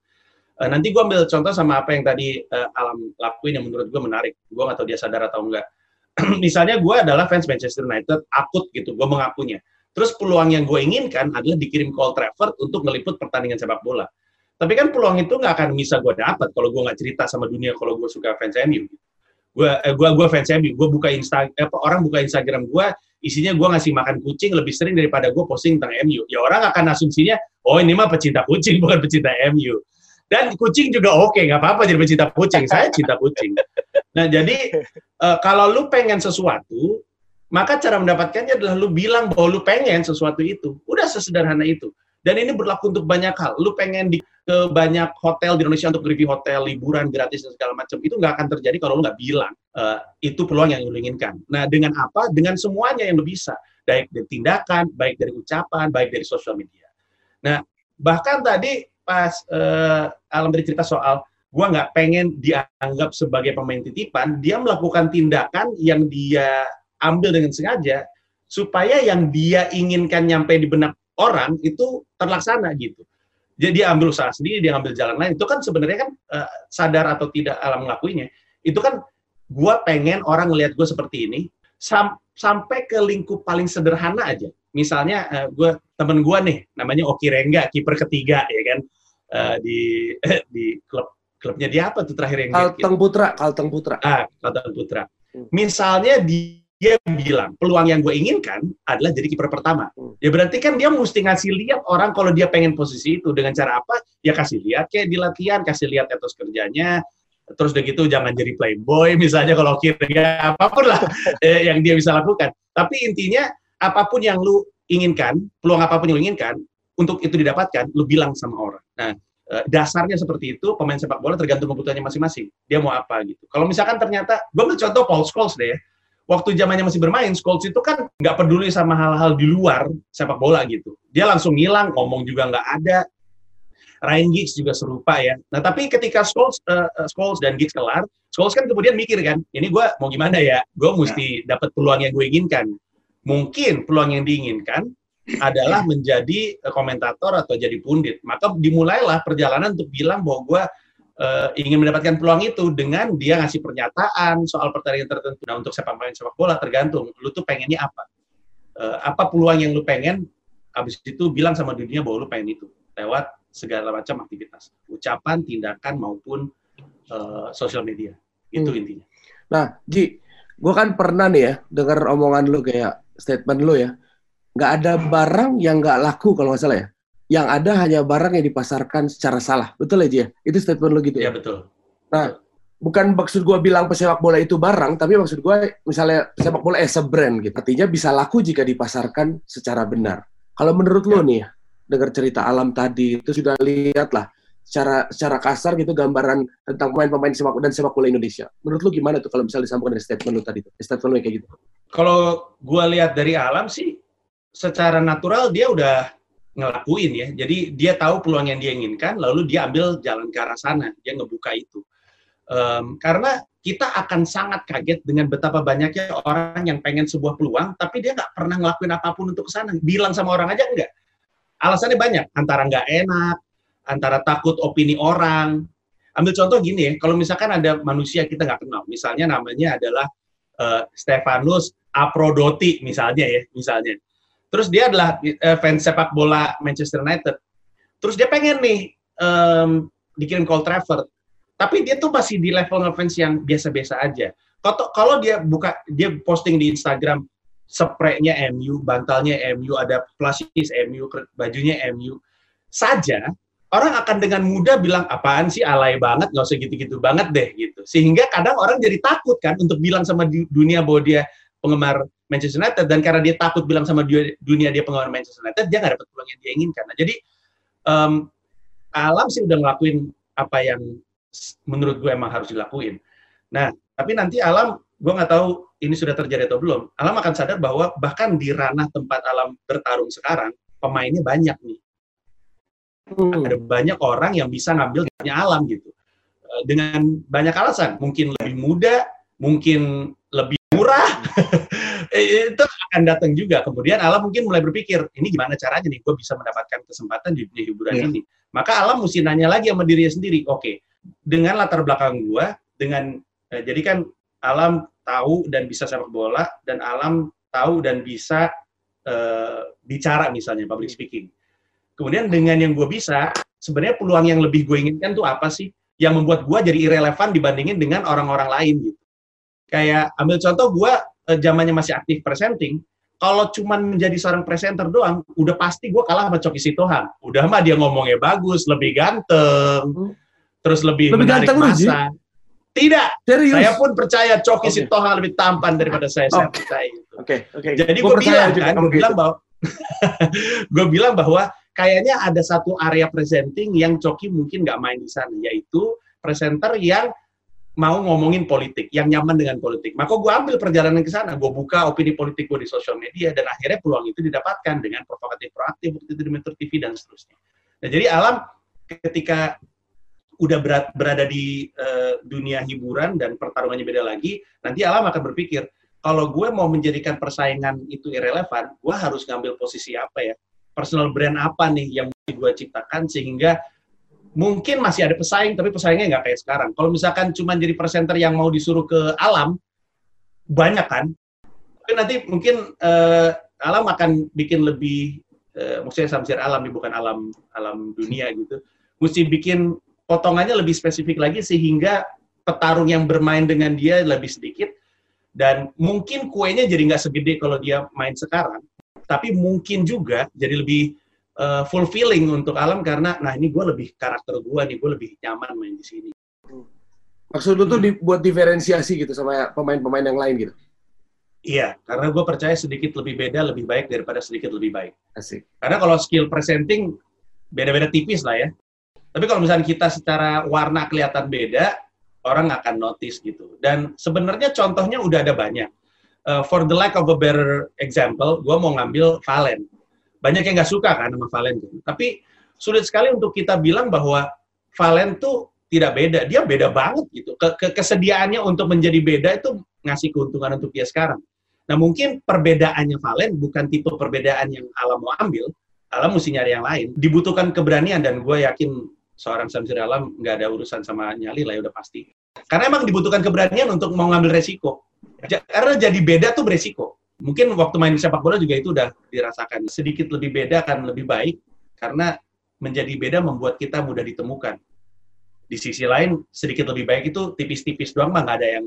E, nanti gue ambil contoh sama apa yang tadi e, alam lakuin yang menurut gue menarik. Gue gak tahu dia sadar atau enggak. Misalnya gue adalah fans Manchester United akut gitu. Gue mengakunya terus peluang yang gue inginkan adalah dikirim call Trafford untuk meliput pertandingan sepak bola tapi kan peluang itu nggak akan bisa gue dapat kalau gue nggak cerita sama dunia kalau gue suka fans MU. Gue eh, gue gue fans MU. Gue buka Insta eh, orang buka Instagram gue isinya gue ngasih makan kucing lebih sering daripada gue posting tentang MU. Ya orang akan asumsinya, oh ini mah pecinta kucing bukan pecinta MU. Dan kucing juga oke, okay, nggak apa-apa jadi pecinta kucing. Saya cinta kucing. Nah jadi uh, kalau lu pengen sesuatu, maka cara mendapatkannya adalah lu bilang bahwa lu pengen sesuatu itu. Udah sesederhana itu. Dan ini berlaku untuk banyak hal. Lu pengen di, ke banyak hotel di Indonesia untuk review hotel, liburan gratis dan segala macam. Itu nggak akan terjadi kalau lu nggak bilang uh, itu peluang yang lu inginkan. Nah, dengan apa? Dengan semuanya yang lu bisa. Baik dari tindakan, baik dari ucapan, baik dari sosial media. Nah, bahkan tadi pas uh, Alam bercerita soal gua nggak pengen dianggap sebagai pemain titipan, dia melakukan tindakan yang dia ambil dengan sengaja supaya yang dia inginkan nyampe di benak orang itu terlaksana gitu. Jadi dia ambil usaha sendiri, dia ambil jalan lain. Itu kan sebenarnya kan uh, sadar atau tidak alam melakuinya. Itu kan gue pengen orang ngelihat gue seperti ini sam sampai ke lingkup paling sederhana aja. Misalnya uh, gue temen gue nih namanya Oki Rengga, kiper ketiga ya kan uh, di di klub klubnya dia apa tuh terakhir yang Kalteng Putra, Kalteng Putra. Ah, Kalteng Putra. Hmm. Misalnya di dia bilang peluang yang gue inginkan adalah jadi kiper pertama. Hmm. Ya berarti kan dia mesti ngasih lihat orang kalau dia pengen posisi itu dengan cara apa? Ya kasih lihat kayak di latihan, kasih lihat etos kerjanya. Terus udah gitu jangan jadi playboy misalnya kalau kira ya apa pun lah eh, yang dia bisa lakukan. Tapi intinya apa pun yang lu inginkan, peluang apa pun yang lu inginkan untuk itu didapatkan, lu bilang sama orang. Nah, eh, dasarnya seperti itu pemain sepak bola tergantung kebutuhannya masing-masing. Dia mau apa gitu. Kalau misalkan ternyata, gue ambil contoh Paul Scholes deh ya waktu zamannya masih bermain, Scholes itu kan nggak peduli sama hal-hal di luar sepak bola gitu. Dia langsung ngilang, ngomong juga nggak ada. Ryan Giggs juga serupa ya. Nah tapi ketika Scholes, uh, Scholes dan Giggs kelar, Scholes kan kemudian mikir kan, ini gue mau gimana ya? Gue mesti ya. dapat peluang yang gue inginkan. Mungkin peluang yang diinginkan adalah menjadi komentator atau jadi pundit. Maka dimulailah perjalanan untuk bilang bahwa gue uh, ingin mendapatkan peluang itu dengan dia ngasih pernyataan soal pertandingan tertentu. Nah untuk sepak main sepak bola tergantung, lu tuh pengennya apa? Uh, apa peluang yang lu pengen? Habis itu bilang sama dunia bahwa lu pengen itu lewat segala macam aktivitas, ucapan, tindakan maupun uh, sosial media. Itu hmm. intinya. Nah, Ji, gue kan pernah nih ya dengar omongan lu kayak statement lu ya, nggak ada barang yang nggak laku kalau nggak salah ya yang ada hanya barang yang dipasarkan secara salah. Betul aja ya? Itu statement lo gitu ya? Iya, betul. Nah, bukan maksud gue bilang pesepak bola itu barang, tapi maksud gue misalnya sepak bola as a brand gitu. Artinya bisa laku jika dipasarkan secara benar. Kalau menurut ya. lo nih, dengar cerita alam tadi, itu sudah lihat lah secara secara kasar gitu gambaran tentang pemain-pemain sepak dan sepak bola Indonesia. Menurut lu gimana tuh kalau misalnya disambungkan dari statement lu tadi tuh? Statement lu kayak gitu. Kalau gue lihat dari alam sih secara natural dia udah ngelakuin ya. Jadi dia tahu peluang yang dia inginkan, lalu dia ambil jalan ke arah sana, dia ngebuka itu. Um, karena kita akan sangat kaget dengan betapa banyaknya orang yang pengen sebuah peluang, tapi dia nggak pernah ngelakuin apa pun untuk ke sana. Bilang sama orang aja enggak. Alasannya banyak, antara nggak enak, antara takut opini orang. Ambil contoh gini ya, kalau misalkan ada manusia kita nggak kenal, misalnya namanya adalah uh, Stefanus Aprodoti misalnya ya, misalnya Terus dia adalah uh, fans sepak bola Manchester United. terus dia pengen nih um, dikirim Cold Trafford, tapi dia tuh masih di level ngefans yang biasa-biasa aja. Kalau kalau dia buka dia posting di Instagram spraynya MU, bantalnya MU, ada plastis MU, bajunya MU saja, orang akan dengan mudah bilang apaan sih alay banget, nggak usah gitu-gitu banget deh gitu. Sehingga kadang orang jadi takut kan untuk bilang sama dunia bahwa dia penggemar Manchester United dan karena dia takut bilang sama dunia dia penggemar Manchester United dia nggak dapat peluang yang dia inginkan. Nah, jadi um, alam sih udah ngelakuin apa yang menurut gue emang harus dilakuin. Nah, tapi nanti alam gue nggak tahu ini sudah terjadi atau belum. Alam akan sadar bahwa bahkan di ranah tempat alam bertarung sekarang pemainnya banyak nih. Hmm. Ada banyak orang yang bisa ngambil alam gitu eh, dengan banyak alasan. Mungkin lebih muda, mungkin lebih murah itu akan datang juga. Kemudian alam mungkin mulai berpikir ini gimana caranya nih? Gue bisa mendapatkan kesempatan di dunia hiburan yeah. ini. Maka alam mesti nanya lagi sama dirinya sendiri oke okay, dengan latar belakang gue dengan eh, jadi kan alam tahu dan bisa sepak bola dan alam tahu dan bisa eh, bicara misalnya public speaking. Kemudian dengan yang gue bisa sebenarnya peluang yang lebih gue inginkan tuh apa sih? Yang membuat gue jadi irrelevan dibandingin dengan orang-orang lain gitu. Kayak ambil contoh gue zamannya masih aktif presenting kalau cuman menjadi seorang presenter doang, udah pasti gue kalah sama Coki Sitohang. Udah mah dia ngomongnya bagus, lebih ganteng, hmm. terus lebih, lebih menarik ganteng masa. Tidak, Serius? saya pun percaya Coki okay. Sitohang lebih tampan daripada saya. Oh. Saya percaya itu. Oke, okay, oke. Okay. Jadi gue bilang kan, gue bilang bahwa gue bilang bahwa kayaknya ada satu area presenting yang Coki mungkin nggak main di sana, yaitu presenter yang mau ngomongin politik, yang nyaman dengan politik. Maka gue ambil perjalanan ke sana, gue buka opini politik gue di sosial media, dan akhirnya peluang itu didapatkan dengan provokatif proaktif, waktu itu di Metro TV, dan seterusnya. Nah, jadi alam ketika udah berat, berada di uh, dunia hiburan dan pertarungannya beda lagi, nanti alam akan berpikir, kalau gue mau menjadikan persaingan itu irrelevan, gue harus ngambil posisi apa ya? Personal brand apa nih yang gue ciptakan sehingga mungkin masih ada pesaing, tapi pesaingnya nggak kayak sekarang. Kalau misalkan cuma jadi presenter yang mau disuruh ke alam, banyak kan. Tapi nanti mungkin uh, alam akan bikin lebih, uh, maksudnya samsir alam, bukan alam alam dunia gitu. Mesti bikin potongannya lebih spesifik lagi sehingga petarung yang bermain dengan dia lebih sedikit dan mungkin kuenya jadi nggak segede kalau dia main sekarang, tapi mungkin juga jadi lebih uh, fulfilling untuk alam karena nah ini gue lebih karakter gue nih gue lebih nyaman main di sini. Maksud lu tuh dibuat diferensiasi gitu sama pemain-pemain yang lain gitu? Iya, karena gue percaya sedikit lebih beda lebih baik daripada sedikit lebih baik. Asik. Karena kalau skill presenting beda-beda tipis lah ya. Tapi kalau misalnya kita secara warna kelihatan beda, orang akan notice gitu. Dan sebenarnya contohnya udah ada banyak. Uh, for the lack of a better example, gue mau ngambil Valen banyak yang nggak suka kan sama Valen Tapi sulit sekali untuk kita bilang bahwa Valen tuh tidak beda. Dia beda banget gitu. Ke, ke kesediaannya untuk menjadi beda itu ngasih keuntungan untuk dia sekarang. Nah mungkin perbedaannya Valen bukan tipe perbedaan yang Alam mau ambil. Alam mesti nyari yang lain. Dibutuhkan keberanian dan gue yakin seorang Samsir Alam nggak ada urusan sama nyali lah ya udah pasti. Karena emang dibutuhkan keberanian untuk mau ngambil resiko. Karena jadi beda tuh beresiko mungkin waktu main di sepak bola juga itu udah dirasakan. Sedikit lebih beda kan lebih baik karena menjadi beda membuat kita mudah ditemukan. Di sisi lain sedikit lebih baik itu tipis-tipis doang mah nggak ada yang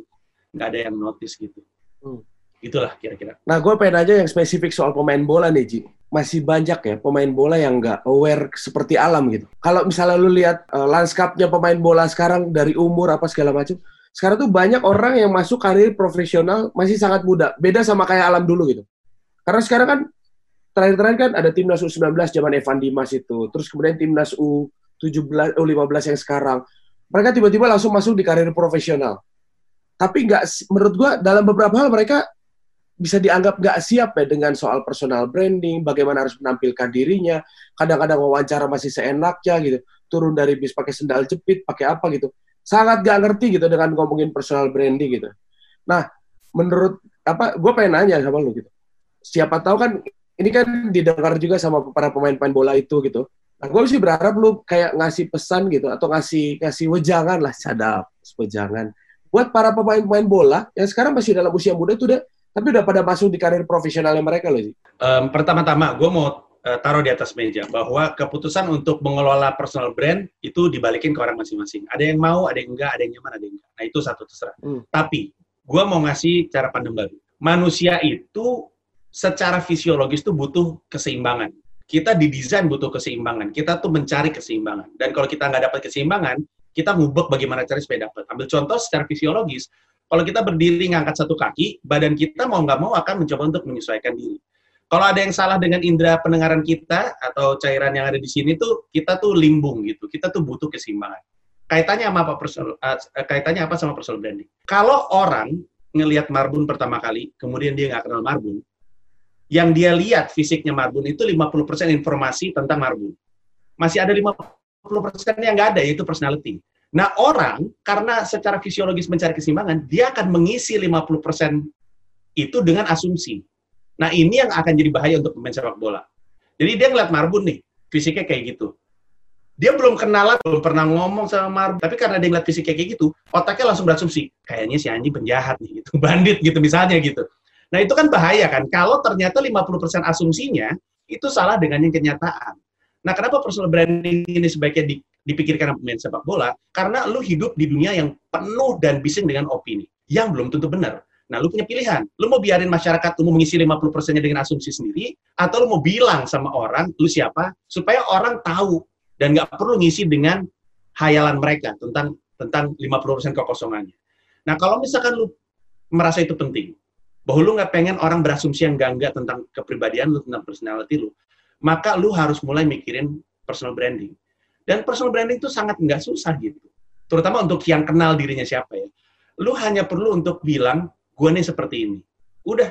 nggak ada yang notice gitu. Hmm. itulah kira-kira. Nah gue pengen aja yang spesifik soal pemain bola nih Ji. Masih banyak ya pemain bola yang nggak aware seperti alam gitu. Kalau misalnya lu lihat uh, lanskapnya pemain bola sekarang dari umur apa segala macam sekarang tuh banyak orang yang masuk karir profesional masih sangat muda. Beda sama kayak alam dulu gitu. Karena sekarang kan terakhir-terakhir kan ada timnas U19 zaman Evan Dimas itu. Terus kemudian timnas U17 U15 yang sekarang. Mereka tiba-tiba langsung masuk di karir profesional. Tapi nggak menurut gua dalam beberapa hal mereka bisa dianggap nggak siap ya dengan soal personal branding, bagaimana harus menampilkan dirinya. Kadang-kadang wawancara masih seenaknya gitu. Turun dari bis pakai sendal jepit, pakai apa gitu sangat gak ngerti gitu dengan ngomongin personal branding gitu. Nah, menurut apa? Gue pengen nanya sama lu gitu. Siapa tahu kan ini kan didengar juga sama para pemain-pemain bola itu gitu. Nah, gue sih berharap lu kayak ngasih pesan gitu atau ngasih ngasih wejangan lah, cadap, wejangan buat para pemain-pemain bola yang sekarang masih dalam usia muda itu udah tapi udah pada masuk di karir profesionalnya mereka loh sih. Um, pertama-tama gue mau uh, taruh di atas meja bahwa keputusan untuk mengelola personal brand itu dibalikin ke orang masing-masing. Ada yang mau, ada yang enggak, ada yang nyaman, ada yang enggak. Nah itu satu terserah. Hmm. Tapi gue mau ngasih cara pandang baru. Manusia itu secara fisiologis tuh butuh keseimbangan. Kita didesain butuh keseimbangan. Kita tuh mencari keseimbangan. Dan kalau kita nggak dapat keseimbangan, kita ngubek bagaimana cari supaya dapat. Ambil contoh secara fisiologis, kalau kita berdiri ngangkat satu kaki, badan kita mau nggak mau akan mencoba untuk menyesuaikan diri. Kalau ada yang salah dengan indera pendengaran kita atau cairan yang ada di sini tuh kita tuh limbung gitu. Kita tuh butuh keseimbangan. Kaitannya apa personal, uh, kaitannya apa sama personal branding? Kalau orang ngelihat Marbun pertama kali, kemudian dia nggak kenal Marbun, yang dia lihat fisiknya Marbun itu 50% informasi tentang Marbun. Masih ada 50% yang nggak ada, yaitu personality. Nah, orang karena secara fisiologis mencari keseimbangan, dia akan mengisi 50% itu dengan asumsi. Nah ini yang akan jadi bahaya untuk pemain sepak bola. Jadi dia ngeliat Marbun nih, fisiknya kayak gitu. Dia belum kenal, belum pernah ngomong sama Marbun, tapi karena dia ngeliat fisiknya kayak gitu, otaknya langsung berasumsi, kayaknya si anjing penjahat nih, gitu, bandit gitu misalnya gitu. Nah itu kan bahaya kan, kalau ternyata 50% asumsinya, itu salah dengan yang kenyataan. Nah kenapa personal branding ini sebaiknya dipikirkan pemain sepak bola? Karena lu hidup di dunia yang penuh dan bising dengan opini, yang belum tentu benar. Nah, lu punya pilihan. Lu mau biarin masyarakat mau mengisi 50%-nya dengan asumsi sendiri, atau lu mau bilang sama orang, lu siapa, supaya orang tahu dan nggak perlu ngisi dengan hayalan mereka tentang tentang 50% kekosongannya. Nah, kalau misalkan lu merasa itu penting, bahwa lu nggak pengen orang berasumsi yang gangga tentang kepribadian lu, tentang personality lu, maka lu harus mulai mikirin personal branding. Dan personal branding itu sangat nggak susah gitu. Terutama untuk yang kenal dirinya siapa ya. Lu hanya perlu untuk bilang, gue nih seperti ini. Udah,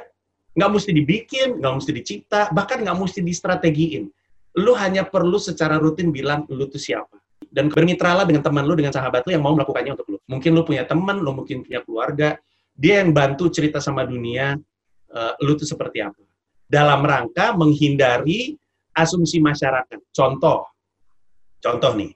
nggak mesti dibikin, nggak mesti dicipta, bahkan nggak mesti distrategiin. Lu hanya perlu secara rutin bilang lu tuh siapa. Dan bermitralah dengan teman lu, dengan sahabat lu yang mau melakukannya untuk lu. Mungkin lu punya teman, lu mungkin punya keluarga, dia yang bantu cerita sama dunia, uh, lu tuh seperti apa. Dalam rangka menghindari asumsi masyarakat. Contoh, contoh nih,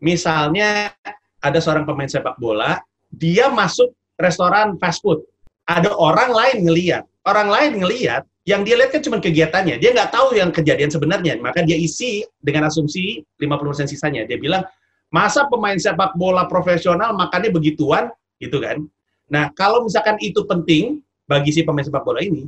misalnya ada seorang pemain sepak bola, dia masuk restoran fast food ada orang lain ngeliat. Orang lain ngeliat, yang dia lihat kan cuma kegiatannya. Dia nggak tahu yang kejadian sebenarnya. Maka dia isi dengan asumsi 50% sisanya. Dia bilang, masa pemain sepak bola profesional makannya begituan? Gitu kan. Nah, kalau misalkan itu penting bagi si pemain sepak bola ini,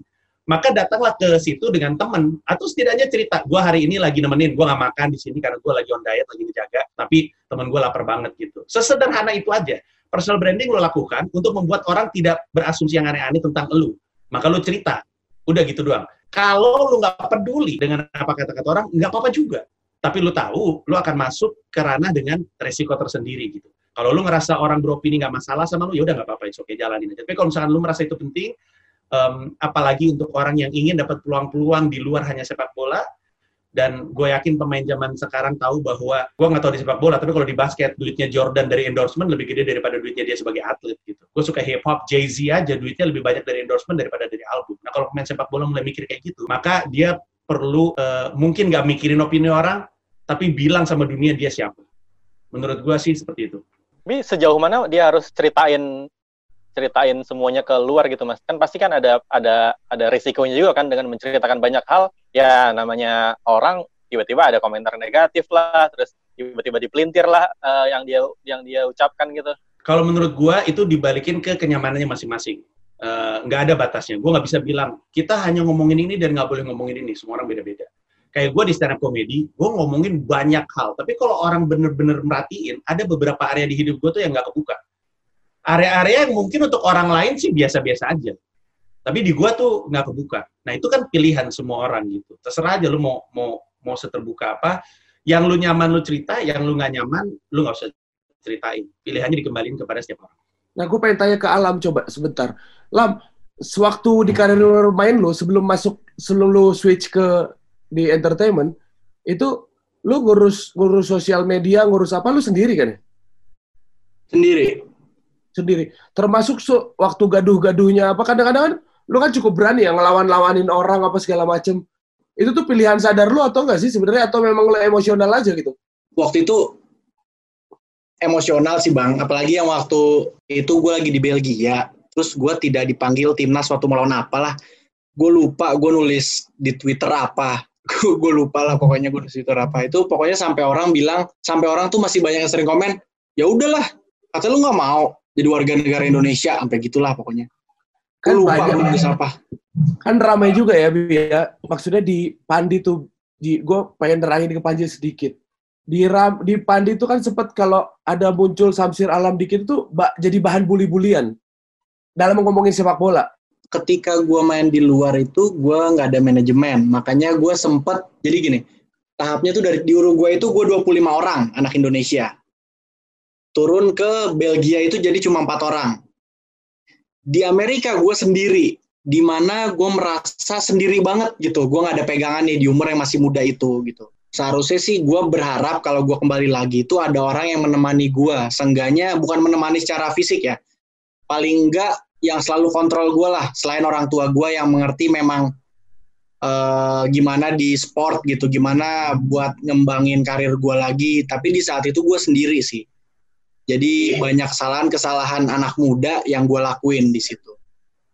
maka datanglah ke situ dengan teman atau setidaknya cerita gue hari ini lagi nemenin gue nggak makan di sini karena gue lagi on diet lagi dijaga tapi teman gue lapar banget gitu sesederhana itu aja personal branding lo lakukan untuk membuat orang tidak berasumsi yang aneh-aneh tentang lo. Maka lo cerita. Udah gitu doang. Kalau lo nggak peduli dengan apa kata-kata orang, nggak apa-apa juga. Tapi lo tahu, lo akan masuk ke ranah dengan resiko tersendiri gitu. Kalau lo ngerasa orang beropini nggak masalah sama lo, ya udah nggak apa-apa, oke jalanin aja. Tapi kalau misalkan lo merasa itu penting, um, apalagi untuk orang yang ingin dapat peluang-peluang di luar hanya sepak bola, dan gue yakin pemain zaman sekarang tahu bahwa gue nggak tahu di sepak bola tapi kalau di basket duitnya Jordan dari endorsement lebih gede daripada duitnya dia sebagai atlet gitu. Gue suka hip hop Jay Z aja duitnya lebih banyak dari endorsement daripada dari album. Nah kalau pemain sepak bola mulai mikir kayak gitu maka dia perlu uh, mungkin nggak mikirin opini orang tapi bilang sama dunia dia siapa. Menurut gue sih seperti itu. Tapi sejauh mana dia harus ceritain ceritain semuanya ke luar gitu mas? Kan pasti kan ada ada ada risikonya juga kan dengan menceritakan banyak hal ya namanya orang tiba-tiba ada komentar negatif lah terus tiba-tiba dipelintir lah uh, yang dia yang dia ucapkan gitu kalau menurut gua itu dibalikin ke kenyamanannya masing-masing eh, nggak uh, ada batasnya gua nggak bisa bilang kita hanya ngomongin ini dan nggak boleh ngomongin ini semua orang beda-beda kayak gue di stand up comedy, gue ngomongin banyak hal. Tapi kalau orang bener-bener merhatiin, ada beberapa area di hidup gue tuh yang nggak kebuka. Area-area yang mungkin untuk orang lain sih biasa-biasa aja. Tapi di gua tuh nggak kebuka. Nah itu kan pilihan semua orang gitu. Terserah aja lu mau mau mau seterbuka apa. Yang lu nyaman lu cerita, yang lu nggak nyaman lu nggak usah ceritain. Pilihannya dikembalikan kepada setiap orang. Nah gue pengen tanya ke Alam coba sebentar. Lam, sewaktu di karir main lu sebelum masuk sebelum lu switch ke di entertainment itu lu ngurus ngurus sosial media ngurus apa lu sendiri kan ya? Sendiri. Sendiri. Termasuk so, waktu gaduh-gaduhnya apa kadang-kadang kan lu kan cukup berani ya ngelawan-lawanin orang apa segala macem. Itu tuh pilihan sadar lu atau enggak sih sebenarnya? Atau memang lu emosional aja gitu? Waktu itu emosional sih bang, apalagi yang waktu itu gue lagi di Belgia, terus gue tidak dipanggil timnas waktu melawan apalah, gue lupa gue nulis di Twitter apa, gue lupa lah pokoknya gue di Twitter apa. Itu pokoknya sampai orang bilang sampai orang tuh masih banyak yang sering komen ya udahlah kata lu nggak mau jadi warga negara Indonesia sampai gitulah pokoknya Kan gue lupa banyak. gue apa kan ramai juga ya Bi ya. Maksudnya di Pandi tuh di gue pengen nerangin ke Panji sedikit. Di ram di Pandi itu kan sempat kalau ada muncul Samsir Alam dikit itu ba- jadi bahan bully-bulian dalam ngomongin sepak bola. Ketika gue main di luar itu gue nggak ada manajemen. Makanya gue sempet jadi gini tahapnya tuh dari di Uruguay itu gue 25 orang anak Indonesia. Turun ke Belgia itu jadi cuma empat orang di Amerika gue sendiri di mana gue merasa sendiri banget gitu. Gue nggak ada pegangan nih di umur yang masih muda itu gitu. Seharusnya sih gue berharap kalau gue kembali lagi itu ada orang yang menemani gue seenggaknya bukan menemani secara fisik ya. Paling enggak yang selalu kontrol gue lah selain orang tua gue yang mengerti memang eh, gimana di sport gitu gimana buat ngembangin karir gue lagi. Tapi di saat itu gue sendiri sih jadi banyak kesalahan-kesalahan anak muda yang gue lakuin di situ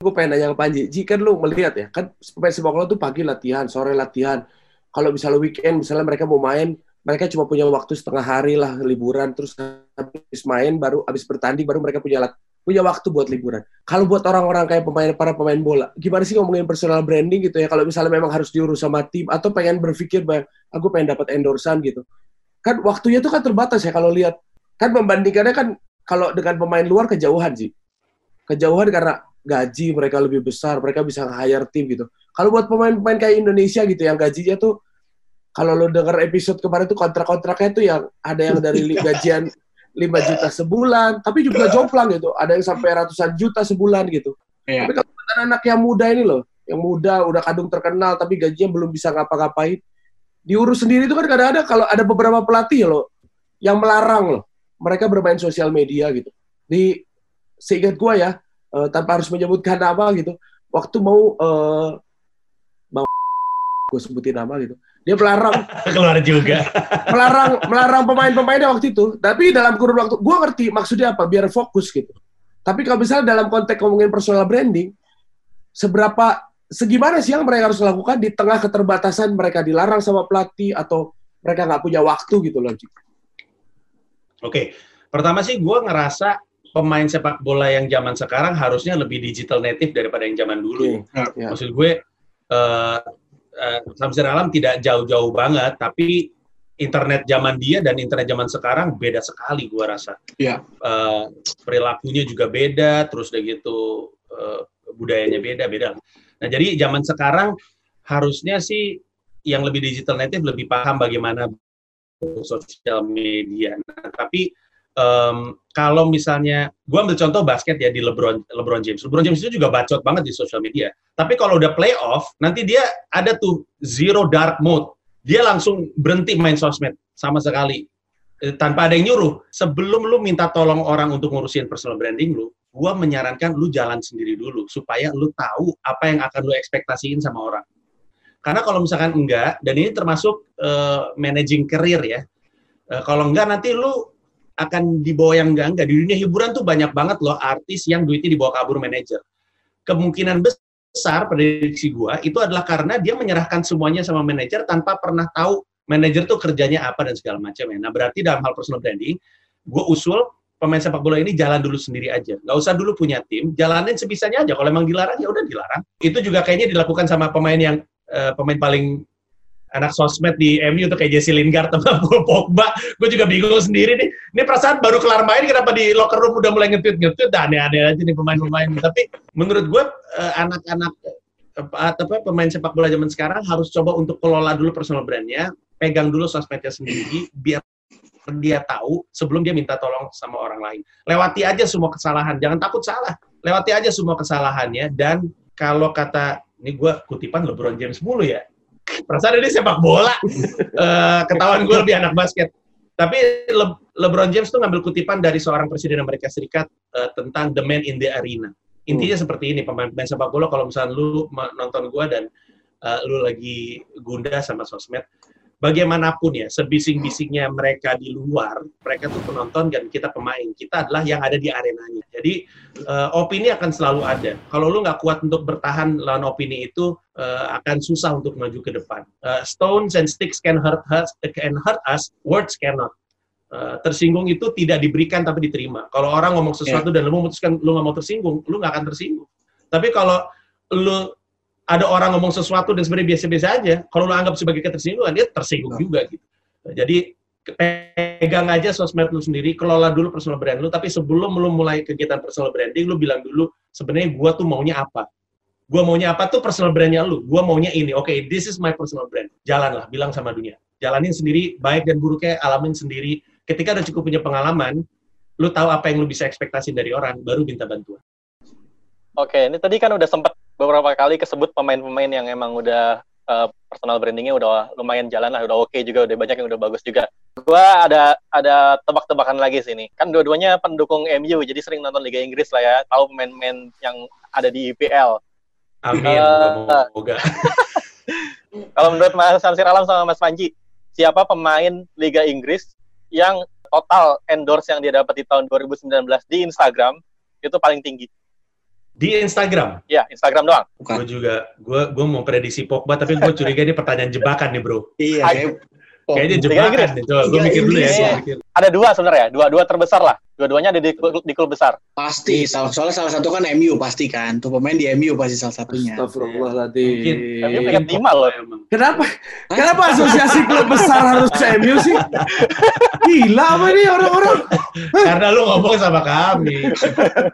gue pengen nanya ke Panji, Ji kan lu melihat ya, kan pemain sepak bola tuh pagi latihan, sore latihan. Kalau misalnya weekend, misalnya mereka mau main, mereka cuma punya waktu setengah hari lah liburan, terus habis main baru habis bertanding baru mereka punya lat- punya waktu buat liburan. Kalau buat orang-orang kayak pemain para pemain bola, gimana sih ngomongin personal branding gitu ya? Kalau misalnya memang harus diurus sama tim atau pengen berpikir aku pengen dapat endorsan gitu, kan waktunya tuh kan terbatas ya kalau lihat kan membandingkannya kan kalau dengan pemain luar kejauhan sih, kejauhan karena gaji mereka lebih besar, mereka bisa hire tim gitu. Kalau buat pemain-pemain kayak Indonesia gitu yang gajinya tuh kalau lo denger episode kemarin tuh kontrak-kontraknya tuh yang ada yang dari li- gajian 5 juta sebulan, tapi juga jomplang gitu. Ada yang sampai ratusan juta sebulan gitu. Iya. Tapi kalau anak yang muda ini loh, yang muda udah kadung terkenal tapi gajinya belum bisa ngapa-ngapain, diurus sendiri itu kan kadang-kadang kalau ada beberapa pelatih loh yang melarang loh mereka bermain sosial media gitu. Di seingat gua ya, eh, tanpa harus menyebutkan nama gitu, waktu mau eh mau gue sebutin nama gitu, dia melarang Keluar juga. melarang melarang pemain-pemainnya waktu itu. Tapi dalam kurun waktu, gue ngerti maksudnya apa, biar fokus gitu. Tapi kalau misalnya dalam konteks ngomongin personal branding, seberapa segimana sih yang mereka harus lakukan di tengah keterbatasan mereka dilarang sama pelatih atau mereka nggak punya waktu gitu loh. Oke, pertama sih gue ngerasa pemain sepak bola yang zaman sekarang harusnya lebih digital native daripada yang zaman dulu. Ya. Maksud gue, eh eh, Samsir Alam tidak jauh-jauh banget, tapi internet zaman dia dan internet zaman sekarang beda sekali gue rasa. Iya. Eh, perilakunya juga beda, terus udah gitu eh, budayanya beda, beda. Nah jadi zaman sekarang harusnya sih yang lebih digital native lebih paham bagaimana sosial media. Nah, tapi em, kalau misalnya, gue ambil contoh basket ya di LeBron LeBron James. LeBron James itu juga bacot banget di sosial media. Tapi kalau udah playoff, nanti dia ada tuh zero dark mode. Dia langsung berhenti main sosmed sama sekali Eh, tanpa ada yang nyuruh. Sebelum lu minta tolong orang untuk ngurusin personal branding lu, gue menyarankan lu jalan sendiri dulu supaya lu tahu apa yang akan lu ekspektasiin sama orang. Karena kalau misalkan enggak, dan ini termasuk eh, managing career ya, Eh, kalau enggak nanti lu akan dibawa yang enggak-enggak. Di dunia hiburan tuh banyak banget loh artis yang duitnya dibawa kabur manajer. Kemungkinan besar prediksi gua itu adalah karena dia menyerahkan semuanya sama manajer tanpa pernah tahu manajer tuh kerjanya apa dan segala macam ya. Nah berarti dalam hal personal branding, gue usul pemain sepak bola ini jalan dulu sendiri aja. Nggak usah dulu punya tim, jalanin sebisanya aja. Kalau emang dilarang ya udah dilarang. Itu juga kayaknya dilakukan sama pemain yang eh, pemain paling anak sosmed di MU tuh kayak Jesse Lingard sama Paul Pogba. Gue juga bingung sendiri nih. Ini perasaan baru kelar main kenapa di locker room udah mulai nge-tweet nge-tweet Dah, aneh-aneh aja nih pemain-pemain. Tapi menurut gue eh, anak-anak eh, apa, pemain sepak bola zaman sekarang harus coba untuk kelola dulu personal brandnya, pegang dulu sosmednya sendiri biar dia tahu sebelum dia minta tolong sama orang lain. Lewati aja semua kesalahan, jangan takut salah. Lewati aja semua kesalahannya dan kalau kata ini gue kutipan LeBron James mulu ya. Perasaan ini sepak bola. Eh, ketahuan gue lebih anak basket. Tapi Le- LeBron James tuh ngambil kutipan dari seorang presiden Amerika Serikat eh, tentang the man in the arena. Intinya seperti ini, pemain-pemain sepak bola kalau misalnya lu nonton gue dan eh, lu lagi gundah sama sosmed, bagaimanapun ya, sebising-bisingnya mereka di luar, mereka tuh penonton dan kita pemain. Kita adalah yang ada di arenanya. Jadi uh, opini akan selalu ada. Kalau lu nggak kuat untuk bertahan lawan opini itu uh, akan susah untuk maju ke depan. Uh, stones and sticks can hurt us, can hurt us, words cannot. Uh, tersinggung itu tidak diberikan tapi diterima. Kalau orang ngomong sesuatu yeah. dan lu memutuskan lu nggak mau tersinggung, lu nggak akan tersinggung. Tapi kalau lu ada orang ngomong sesuatu dan sebenarnya biasa-biasa aja, kalau lo anggap sebagai ketersinggungan, dia tersinggung juga gitu. Jadi pegang aja sosmed lu sendiri, kelola dulu personal brand lu, tapi sebelum lu mulai kegiatan personal branding, lu bilang dulu, sebenarnya gua tuh maunya apa? Gua maunya apa tuh personal brandnya lu, gua maunya ini, oke, okay, this is my personal brand. Jalanlah, bilang sama dunia. Jalanin sendiri, baik dan buruknya alamin sendiri. Ketika udah cukup punya pengalaman, lu tahu apa yang lu bisa ekspektasi dari orang, baru minta bantuan. Oke, ini tadi kan udah sempat beberapa kali kesebut pemain-pemain yang emang udah uh, personal brandingnya udah lumayan jalan lah, udah oke okay juga, udah banyak yang udah bagus juga. Gua ada ada tebak-tebakan lagi sini. Kan dua-duanya pendukung MU, jadi sering nonton Liga Inggris lah ya, tahu pemain-pemain yang ada di IPL. Amin, uh, semoga. Kalau menurut Mas Samsir Alam sama Mas Panji, siapa pemain Liga Inggris yang total endorse yang dia dapat di tahun 2019 di Instagram itu paling tinggi? Di Instagram? Iya, Instagram doang. Gue juga, gue gue mau prediksi Pogba, tapi gue curiga ini pertanyaan jebakan nih bro. Iya, Kayaknya jebakan nih, coba gue mikir dulu ya. Mikir. Ada dua sebenarnya, dua-dua terbesar lah. Dua-duanya ada di, di klub besar. Pasti, soalnya salah satu kan MU pasti kan. Tuh pemain di MU pasti salah satunya. Astagfirullahaladzim. MU peringkat lima loh. Kenapa? Kenapa asosiasi klub besar harus MU sih? Gila apa ini orang-orang? Karena lu ngomong sama kami.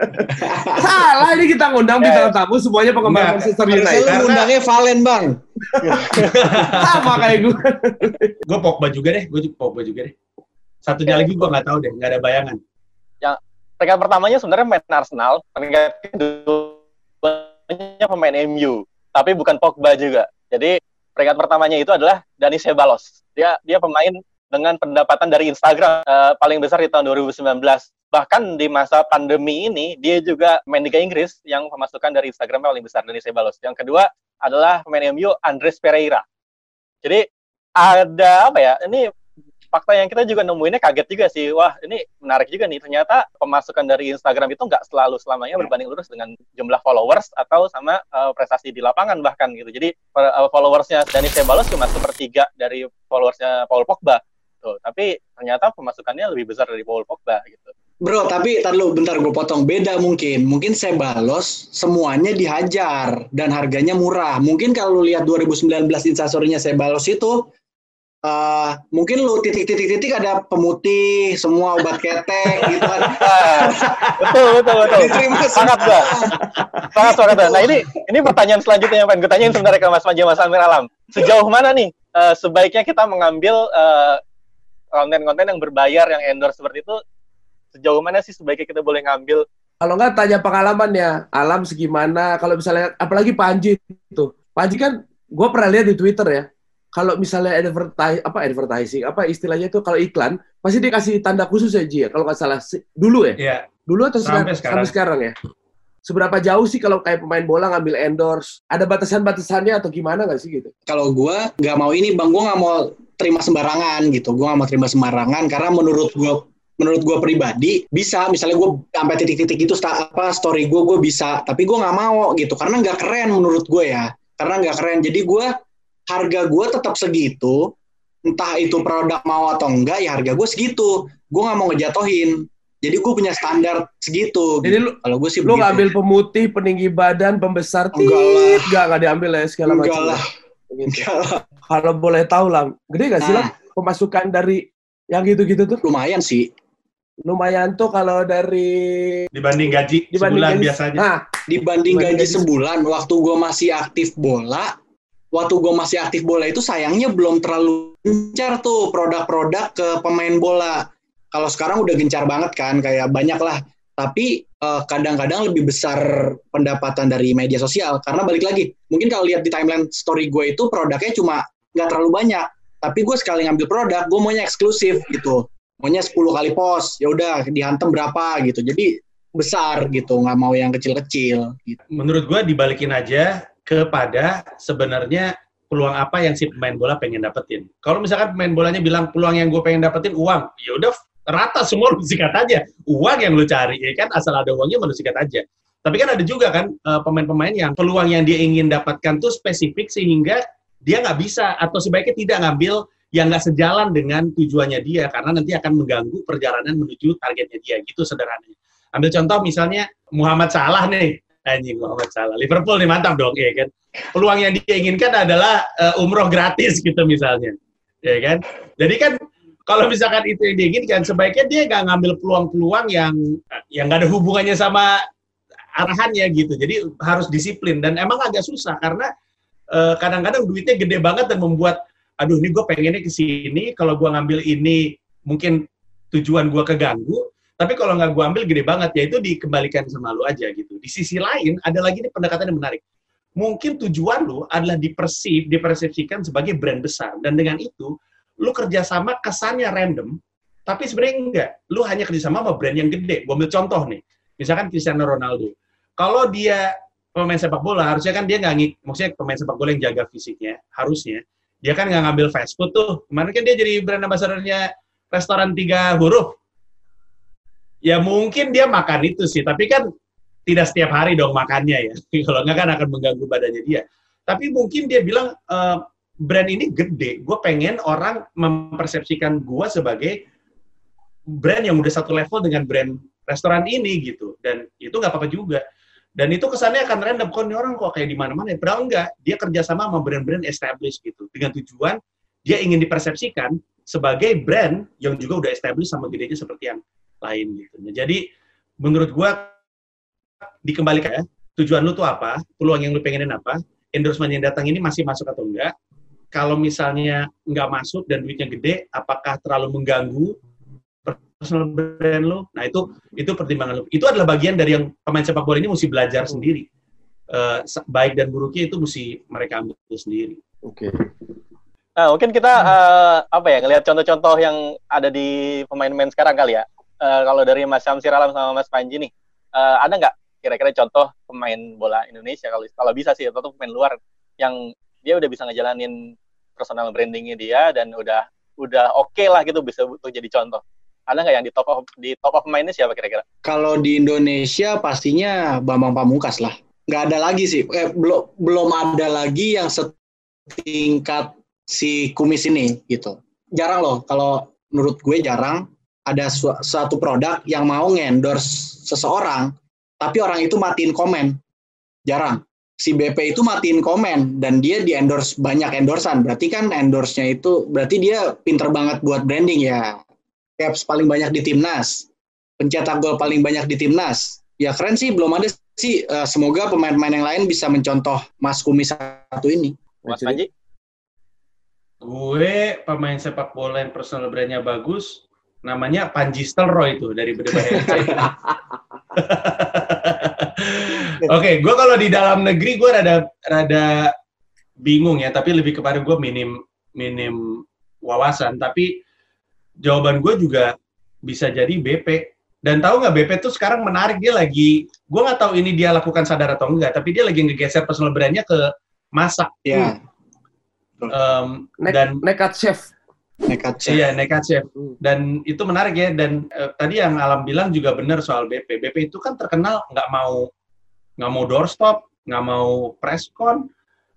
Salah ini kita ngundang bintang tamu semuanya penggemar Manchester United. Lu ngundangnya Valen bang. Sama kayak gue. gue Pogba juga deh, gue Pogba juga deh. Satunya lagi gue nggak tahu deh, nggak ada bayangan. Yang peringkat pertamanya sebenarnya main Arsenal, peringkat keduanya pemain MU, tapi bukan Pogba juga. Jadi peringkat pertamanya itu adalah Dani Ceballos. Dia dia pemain dengan pendapatan dari Instagram uh, paling besar di tahun 2019. Bahkan di masa pandemi ini dia juga main Liga Inggris yang pemasukan dari Instagram paling besar Dani Ceballos. Yang kedua adalah pemain MU Andres Pereira. Jadi ada apa ya? Ini fakta yang kita juga nemuinnya kaget juga sih. Wah, ini menarik juga nih. Ternyata pemasukan dari Instagram itu nggak selalu selamanya berbanding lurus dengan jumlah followers atau sama uh, prestasi di lapangan bahkan gitu. Jadi uh, followersnya Dani Ceballos cuma sepertiga dari followersnya Paul Pogba. Tuh, tapi ternyata pemasukannya lebih besar dari Paul Pogba gitu. Bro, tapi tar lu bentar gue potong. Beda mungkin. Mungkin Sebalos semuanya dihajar dan harganya murah. Mungkin kalau lu lihat 2019 instastorynya Sebalos itu uh, mungkin lu titik-titik-titik ada pemutih, semua obat ketek gitu kan. betul, betul, betul. Diterima sangat gak. Sangat sangat Nah ini ini pertanyaan selanjutnya yang pengen gue tanyain sebenarnya ke Mas Panji Mas Amir Alam. Sejauh mana nih uh, sebaiknya kita mengambil eh, konten-konten yang berbayar yang endorse seperti itu? Sejauh mana sih sebaiknya kita boleh ngambil? Kalau nggak tanya pengalamannya alam segimana. Kalau misalnya apalagi Panji itu Panji kan gue pernah lihat di Twitter ya kalau misalnya advertising apa advertising apa istilahnya itu kalau iklan pasti dikasih tanda khusus ya Ji ya? Kalau nggak salah dulu ya? Yeah. dulu atau sampai sekarang. sampai sekarang ya? Seberapa jauh sih kalau kayak pemain bola ngambil endorse? Ada batasan-batasannya atau gimana nggak sih gitu? Kalau gue nggak mau ini bang gue nggak mau terima sembarangan gitu. Gue nggak mau terima sembarangan karena menurut gue menurut gue pribadi bisa. Misalnya gue sampai titik-titik itu apa story gue gue bisa. Tapi gue nggak mau gitu. Karena nggak keren menurut gue ya. Karena nggak keren. Jadi gue harga gue tetap segitu entah itu produk mau atau enggak ya harga gue segitu. Gue nggak mau ngejatohin. Jadi gue punya standar segitu. Jadi lu kalau gue sih lu ngambil pemutih peninggi badan pembesar enggak lah. enggak enggak diambil ya segala macam enggak lah. Enggak lah. Kalau boleh tahu lah gede gak sih nah. lah pemasukan dari yang gitu-gitu tuh? Lumayan sih. Lumayan tuh kalau dari dibanding gaji dibanding sebulan gaji, biasanya. Nah, dibanding, dibanding gaji, gaji. sebulan waktu gue masih aktif bola, waktu gue masih aktif bola itu sayangnya belum terlalu gencar tuh produk-produk ke pemain bola. Kalau sekarang udah gencar banget kan, kayak banyak lah. Tapi eh, kadang-kadang lebih besar pendapatan dari media sosial. Karena balik lagi, mungkin kalau lihat di timeline story gue itu produknya cuma nggak terlalu banyak. Tapi gue sekali ngambil produk, gue maunya eksklusif gitu. Maunya 10 kali post, ya udah dihantem berapa gitu. Jadi besar gitu, nggak mau yang kecil-kecil. Gitu. Menurut gue dibalikin aja kepada sebenarnya peluang apa yang si pemain bola pengen dapetin. Kalau misalkan pemain bolanya bilang peluang yang gue pengen dapetin uang, ya udah rata semua lu sikat aja. Uang yang lu cari, ya kan asal ada uangnya lu sikat aja. Tapi kan ada juga kan eh, pemain-pemain yang peluang yang dia ingin dapatkan tuh spesifik sehingga dia nggak bisa atau sebaiknya tidak ngambil yang nggak sejalan dengan tujuannya dia karena nanti akan mengganggu perjalanan menuju targetnya dia gitu sederhananya. Ambil contoh misalnya Muhammad Salah nih, anjing Muhammad Salah, Liverpool nih mantap dong ya kan. Peluang yang dia inginkan adalah uh, umroh gratis gitu misalnya, ya kan. Jadi kan kalau misalkan itu yang diinginkan, sebaiknya dia nggak ngambil peluang-peluang yang yang nggak ada hubungannya sama arahannya gitu. Jadi harus disiplin dan emang agak susah karena eh, kadang-kadang uh, duitnya gede banget dan membuat aduh ini gue pengennya ke sini, kalau gue ngambil ini mungkin tujuan gue keganggu, tapi kalau nggak gue ambil gede banget, ya itu dikembalikan sama lu aja gitu. Di sisi lain, ada lagi nih pendekatan yang menarik. Mungkin tujuan lu adalah dipersip, dipersepsikan sebagai brand besar, dan dengan itu, lu kerjasama kesannya random, tapi sebenarnya enggak. Lu hanya kerjasama sama brand yang gede. Gue ambil contoh nih, misalkan Cristiano Ronaldo. Kalau dia pemain sepak bola, harusnya kan dia nggak maksudnya pemain sepak bola yang jaga fisiknya, harusnya dia kan nggak ngambil fast food tuh. Kemarin kan dia jadi brand ambassador-nya restoran tiga huruf. Ya mungkin dia makan itu sih, tapi kan tidak setiap hari dong makannya ya. Kalau nggak kan akan mengganggu badannya dia. Tapi mungkin dia bilang, e, brand ini gede, gue pengen orang mempersepsikan gue sebagai brand yang udah satu level dengan brand restoran ini gitu. Dan itu nggak apa-apa juga. Dan itu kesannya akan random, kok orang kok kayak di mana-mana. Padahal enggak, dia kerjasama sama brand-brand established gitu. Dengan tujuan dia ingin dipersepsikan sebagai brand yang juga udah established sama gedenya seperti yang lain gitu. Nah, jadi menurut gua dikembalikan ya, tujuan lu tuh apa, peluang yang lu pengenin apa, endorsement yang datang ini masih masuk atau enggak. Kalau misalnya nggak masuk dan duitnya gede, apakah terlalu mengganggu personal brand lo. Nah itu itu pertimbangan lo. Itu adalah bagian dari yang pemain sepak bola ini mesti belajar sendiri. Uh, baik dan buruknya itu mesti mereka ambil sendiri. Oke. Okay. Nah, mungkin kita uh, apa ya ngelihat contoh-contoh yang ada di pemain-pemain sekarang kali ya. Uh, kalau dari Mas Syamsir Alam sama Mas Panji nih, uh, ada nggak kira-kira contoh pemain bola Indonesia kalau kalau bisa sih atau pemain luar yang dia udah bisa ngejalanin personal brandingnya dia dan udah udah oke okay lah gitu bisa untuk jadi contoh ada nggak yang di top of di top of mind siapa kira-kira? Kalau di Indonesia pastinya Bambang Pamungkas lah. Nggak ada lagi sih. Eh, belum belum ada lagi yang setingkat si kumis ini gitu. Jarang loh kalau menurut gue jarang ada su suatu produk yang mau ngendorse seseorang tapi orang itu matiin komen. Jarang. Si BP itu matiin komen dan dia di endorse banyak endorsan. Berarti kan endorse-nya itu berarti dia pinter banget buat branding ya caps paling banyak di timnas, pencetak gol paling banyak di timnas. Ya keren sih, belum ada sih. Uh, semoga pemain-pemain yang lain bisa mencontoh Mas Kumi satu ini. Mas? Gue pemain sepak bola yang personal brandnya bagus, namanya Panji Stelroy itu dari Bedebah Oke, okay, gue kalau di dalam negeri gue rada rada bingung ya, tapi lebih kepada gue minim minim wawasan. Tapi jawaban gue juga bisa jadi BP. Dan tahu nggak BP tuh sekarang menarik dia lagi, gue nggak tahu ini dia lakukan sadar atau enggak, tapi dia lagi ngegeser personal brandnya ke masak. Iya. Yeah. Um, ne dan nekat chef. Nekat chef. Iya, nekat chef. Hmm. Dan itu menarik ya. Dan uh, tadi yang Alam bilang juga benar soal BP. BP itu kan terkenal nggak mau nggak mau doorstop, nggak mau presscon,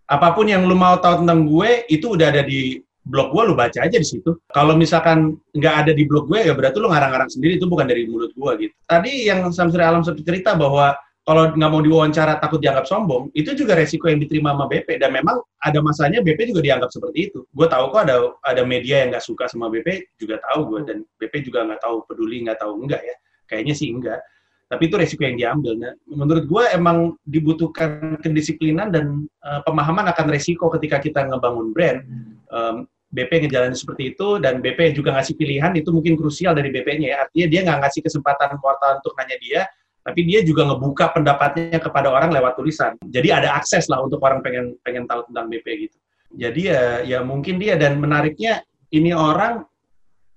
apa pun yang lu mau tahu tentang gue itu udah ada di blog gue lu baca aja di situ. Kalau misalkan nggak ada di blog gue ya berarti lu ngarang-ngarang sendiri itu bukan dari mulut gue gitu. Tadi yang Samsuri Alam cerita bahwa kalau nggak mau diwawancara takut dianggap sombong, itu juga resiko yang diterima sama BP dan memang ada masanya BP juga dianggap seperti itu. Gue tahu kok ada ada media yang nggak suka sama BP juga tahu gue dan BP juga nggak tahu peduli nggak tahu enggak ya. Kayaknya sih enggak. Tapi itu resiko yang diambil. Nah, menurut gue emang dibutuhkan kedisiplinan dan uh, pemahaman akan resiko ketika kita ngebangun brand. Um, BP ngejalanin seperti itu dan BP juga ngasih pilihan itu mungkin krusial dari BP-nya ya. Artinya dia nggak ngasih kesempatan wartawan untuk nanya dia, tapi dia juga ngebuka pendapatnya kepada orang lewat tulisan. Jadi ada akses lah untuk orang pengen pengen tahu tentang BP gitu. Jadi ya ya mungkin dia dan menariknya ini orang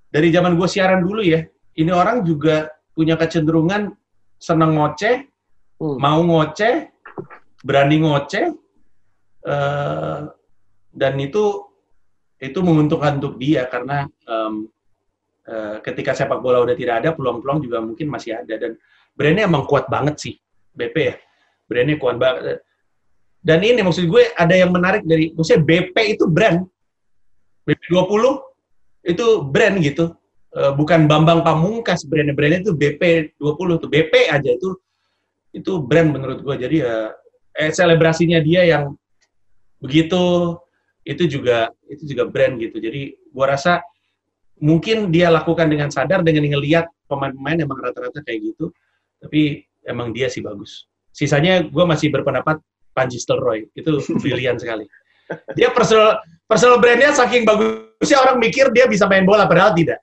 dari zaman gue siaran dulu ya, ini orang juga punya kecenderungan seneng ngoceh, hmm. mau ngoceh, berani ngoceh, uh, dan itu itu menguntungkan untuk dia karena um, uh, ketika sepak bola udah tidak ada peluang-peluang juga mungkin masih ada dan brandnya emang kuat banget sih BP ya. Brandnya kuat banget. Dan ini maksud gue ada yang menarik dari maksudnya BP itu brand. BP 20 itu brand gitu. Uh, bukan Bambang Pamungkas brandnya. Brandnya itu BP 20 tuh. BP aja itu itu brand menurut gue. Jadi ya eh, selebrasinya dia yang begitu itu juga itu juga brand gitu. Jadi gua rasa mungkin dia lakukan dengan sadar dengan ngelihat pemain-pemain emang rata-rata kayak gitu tapi emang dia sih bagus. Sisanya gua masih berpendapat Panji Stelroy itu brilian sekali. Dia personal personal brandnya saking bagusnya orang mikir dia bisa main bola padahal tidak.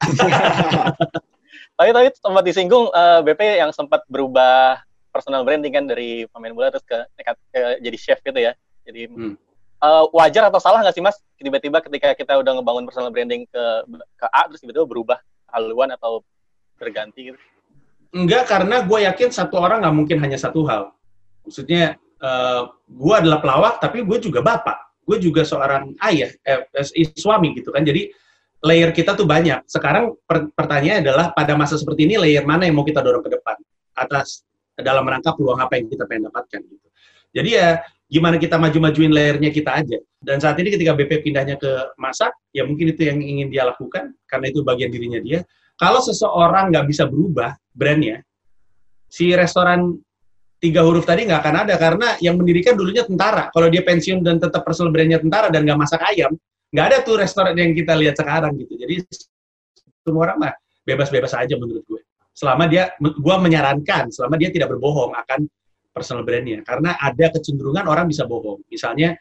Tapi tadi sempat disinggung uh, eh, BP yang sempat berubah personal branding kan dari pemain bola terus ke, ke, ke jadi chef gitu ya. Jadi hmm. uh, wajar atau salah nggak sih mas? Tiba-tiba ketika kita udah ngebangun personal branding ke ke A terus tiba-tiba berubah haluan atau berganti gitu? Enggak, karena gue yakin satu orang nggak mungkin hanya satu hal. Maksudnya, uh, eh, gue adalah pelawak, tapi gue juga bapak. Gue juga seorang ayah, eh, eh, suami gitu kan. Jadi, layer kita tuh banyak. Sekarang per pertanyaannya adalah, pada masa seperti ini, layer mana yang mau kita dorong ke depan? Atas, dalam rangka peluang apa yang kita pengen dapatkan gitu. Jadi ya, gimana kita maju-majuin layernya kita aja. Dan saat ini ketika BP pindahnya ke masak, ya mungkin itu yang ingin dia lakukan, karena itu bagian dirinya dia. Kalau seseorang nggak bisa berubah brandnya, si restoran tiga huruf tadi nggak akan ada, karena yang mendirikan dulunya tentara. Kalau dia pensiun dan tetap personal brandnya tentara dan nggak masak ayam, nggak ada tuh restoran yang kita lihat sekarang gitu. Jadi semua orang mah bebas-bebas aja menurut gue. Selama dia, gue menyarankan, selama dia tidak berbohong akan personal brandnya karena ada kecenderungan orang bisa bohong misalnya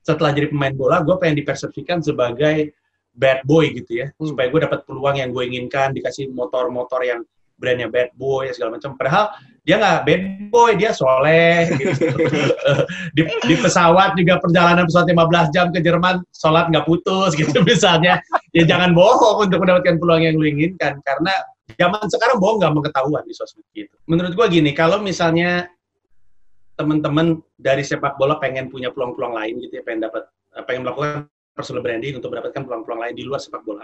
setelah jadi pemain bola gue pengen dipersepsikan sebagai bad boy gitu ya hmm. supaya gue dapat peluang yang gue inginkan dikasih motor-motor yang brandnya bad boy segala macam padahal dia nggak bad boy dia soleh gitu. di, di pesawat juga perjalanan pesawat 15 jam ke Jerman sholat nggak putus gitu misalnya ya jangan bohong untuk mendapatkan peluang yang lu inginkan karena zaman sekarang bohong nggak mengetahuan di sosmed gitu menurut gue gini kalau misalnya teman-teman dari sepak bola pengen punya peluang-peluang lain gitu ya, pengen dapat pengen melakukan personal branding untuk mendapatkan peluang-peluang lain di luar sepak bola.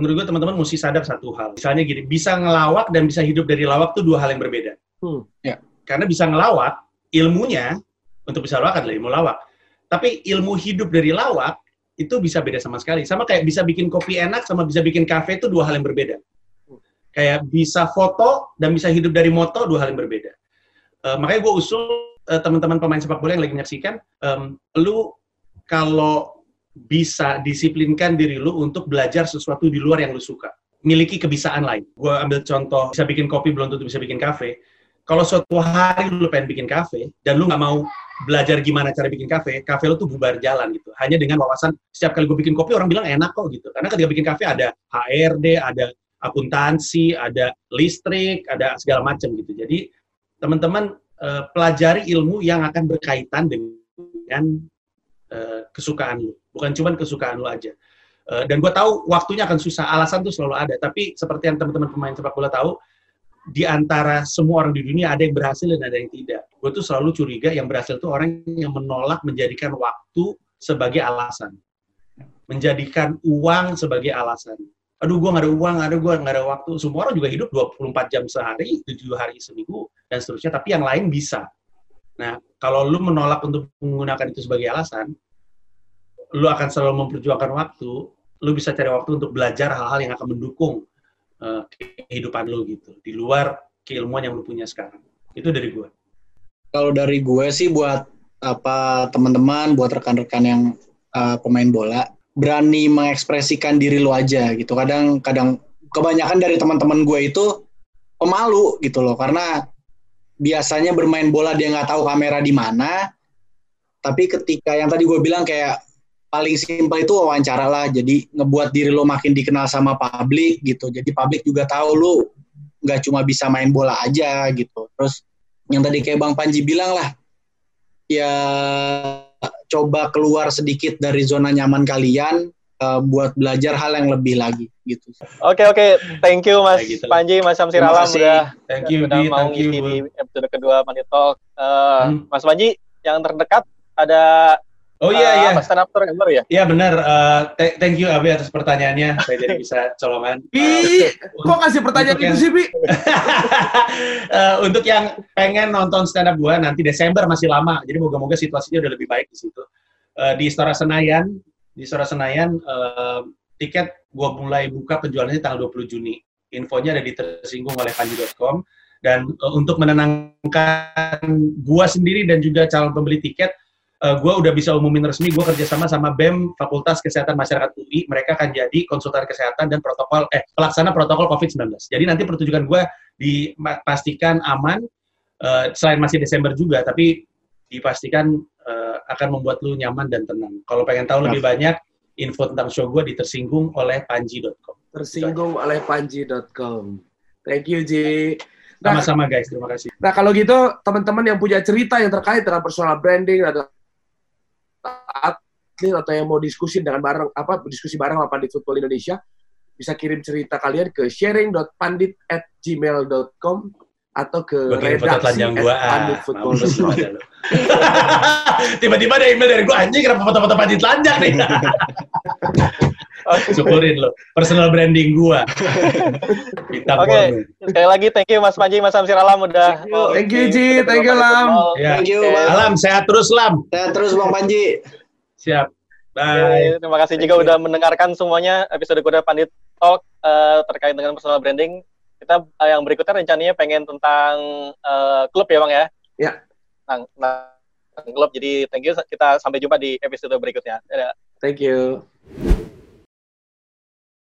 Menurut gue teman-teman mesti sadar satu hal. Misalnya gini, bisa ngelawak dan bisa hidup dari lawak itu dua hal yang berbeda. Hmm. Ya. Karena bisa ngelawak, ilmunya untuk bisa lawak adalah ilmu lawak. Tapi ilmu hidup dari lawak itu bisa beda sama sekali. Sama kayak bisa bikin kopi enak sama bisa bikin kafe itu dua hal yang berbeda. Kayak bisa foto dan bisa hidup dari moto dua hal yang berbeda. Uh, makanya gue usul uh, teman-teman pemain sepak bola yang lagi menyaksikan, um, lu kalau bisa disiplinkan diri lu untuk belajar sesuatu di luar yang lu suka. Miliki kebiasaan lain. Gue ambil contoh, bisa bikin kopi belum tentu bisa bikin kafe. Kalau suatu hari lu pengen bikin kafe, dan lu nggak mau belajar gimana cara bikin kafe, kafe lu tuh bubar jalan gitu. Hanya dengan wawasan, setiap kali gue bikin kopi, orang bilang enak kok gitu. Karena ketika bikin kafe ada HRD, ada akuntansi, ada listrik, ada segala macam gitu. Jadi teman-teman uh, pelajari ilmu yang akan berkaitan dengan uh, kesukaan lu, bukan cuma kesukaan lu aja. Uh, dan gue tahu waktunya akan susah, alasan tuh selalu ada. Tapi seperti yang teman-teman pemain sepak bola tahu, di antara semua orang di dunia ada yang berhasil dan ada yang tidak. Gue tuh selalu curiga yang berhasil tuh orang yang menolak menjadikan waktu sebagai alasan, menjadikan uang sebagai alasan aduh gue gak ada uang, aduh gue gak ada waktu. Semua orang juga hidup 24 jam sehari, 7 hari seminggu, dan seterusnya. Tapi yang lain bisa. Nah, kalau lu menolak untuk menggunakan itu sebagai alasan, lu akan selalu memperjuangkan waktu, lu bisa cari waktu untuk belajar hal-hal yang akan mendukung uh, kehidupan lu gitu. Di luar keilmuan yang lu punya sekarang. Itu dari gue. Kalau dari gue sih buat apa teman-teman, buat rekan-rekan yang uh, pemain bola, berani mengekspresikan diri lu aja gitu. Kadang kadang kebanyakan dari teman-teman gue itu pemalu gitu loh karena biasanya bermain bola dia nggak tahu kamera di mana. Tapi ketika yang tadi gue bilang kayak paling simpel itu wawancara lah. Jadi ngebuat diri lo makin dikenal sama publik gitu. Jadi publik juga tahu lu nggak cuma bisa main bola aja gitu. Terus yang tadi kayak Bang Panji bilang lah, ya coba keluar sedikit dari zona nyaman kalian uh, buat belajar hal yang lebih lagi gitu. Oke okay, oke, okay. thank you Mas gitu Panji, Mas Samsir Alam udah thank you, udah di, mau ngisi di episode kedua Money Talk. Uh, hmm. Mas Panji, yang terdekat ada Oh iya eh, iya. apa stand up member ya? Iya benar. Eh, th- thank you Abi atas pertanyaannya. Saya jadi bisa colongan. Bi, kok kasih pertanyaan itu yang- sih, Bi? Eh, untuk yang pengen nonton stand up gua nanti Desember masih lama. Jadi moga-moga situasinya udah lebih baik di situ. Eh, di Istora Senayan, di Istora Senayan eh, tiket gua mulai buka penjualannya tanggal 20 Juni. Infonya ada di tersinggung oleh panji.com dan eh, untuk menenangkan gua sendiri dan juga calon pembeli tiket eh, gua udah bisa umumin resmi gua kerjasama sama BEM Fakultas Kesehatan Masyarakat UI mereka akan jadi konsultan kesehatan dan protokol eh pelaksana protokol COVID-19 jadi nanti pertunjukan gua dipastikan aman eh, selain masih Desember juga tapi dipastikan eh, akan membuat lu nyaman dan tenang. Kalau pengen tahu lebih banyak info tentang show gua di tersinggung oleh panji.com Tersinggung oleh panji.com. Thank you, Ji. Nah, sama-sama guys. Terima kasih. Nah, kalau gitu teman-teman yang punya cerita yang terkait dengan personal branding atau atlet atau yang mau diskusi dengan bareng apa diskusi bareng sama Pandit Football Indonesia bisa kirim cerita kalian ke sharing.pandit@gmail.com atau ke foto redaksi lu. Tiba-tiba ada email dari gua anjing kenapa foto-foto panji telanjang nih. Syukurin lo. Personal branding gua. Bintang Oke. porno. Sekali lagi thank you Mas Panji, Mas Samsir Alam udah. Thank you, Ji. Thank you, Lam. Ya. Thank you. Bang. Alam sehat terus Lam. Sehat terus Bang Panji. Siap. Bye. terima kasih Thank juga you. udah mendengarkan semuanya episode Kuda Pandit Talk eh, terkait dengan personal branding. Kita eh, yang berikutnya rencananya pengen tentang eh, klub ya Bang ya? Ya. Tentang, tentang klub. Jadi thank you. Kita sampai jumpa di episode berikutnya. Dadah. Thank you.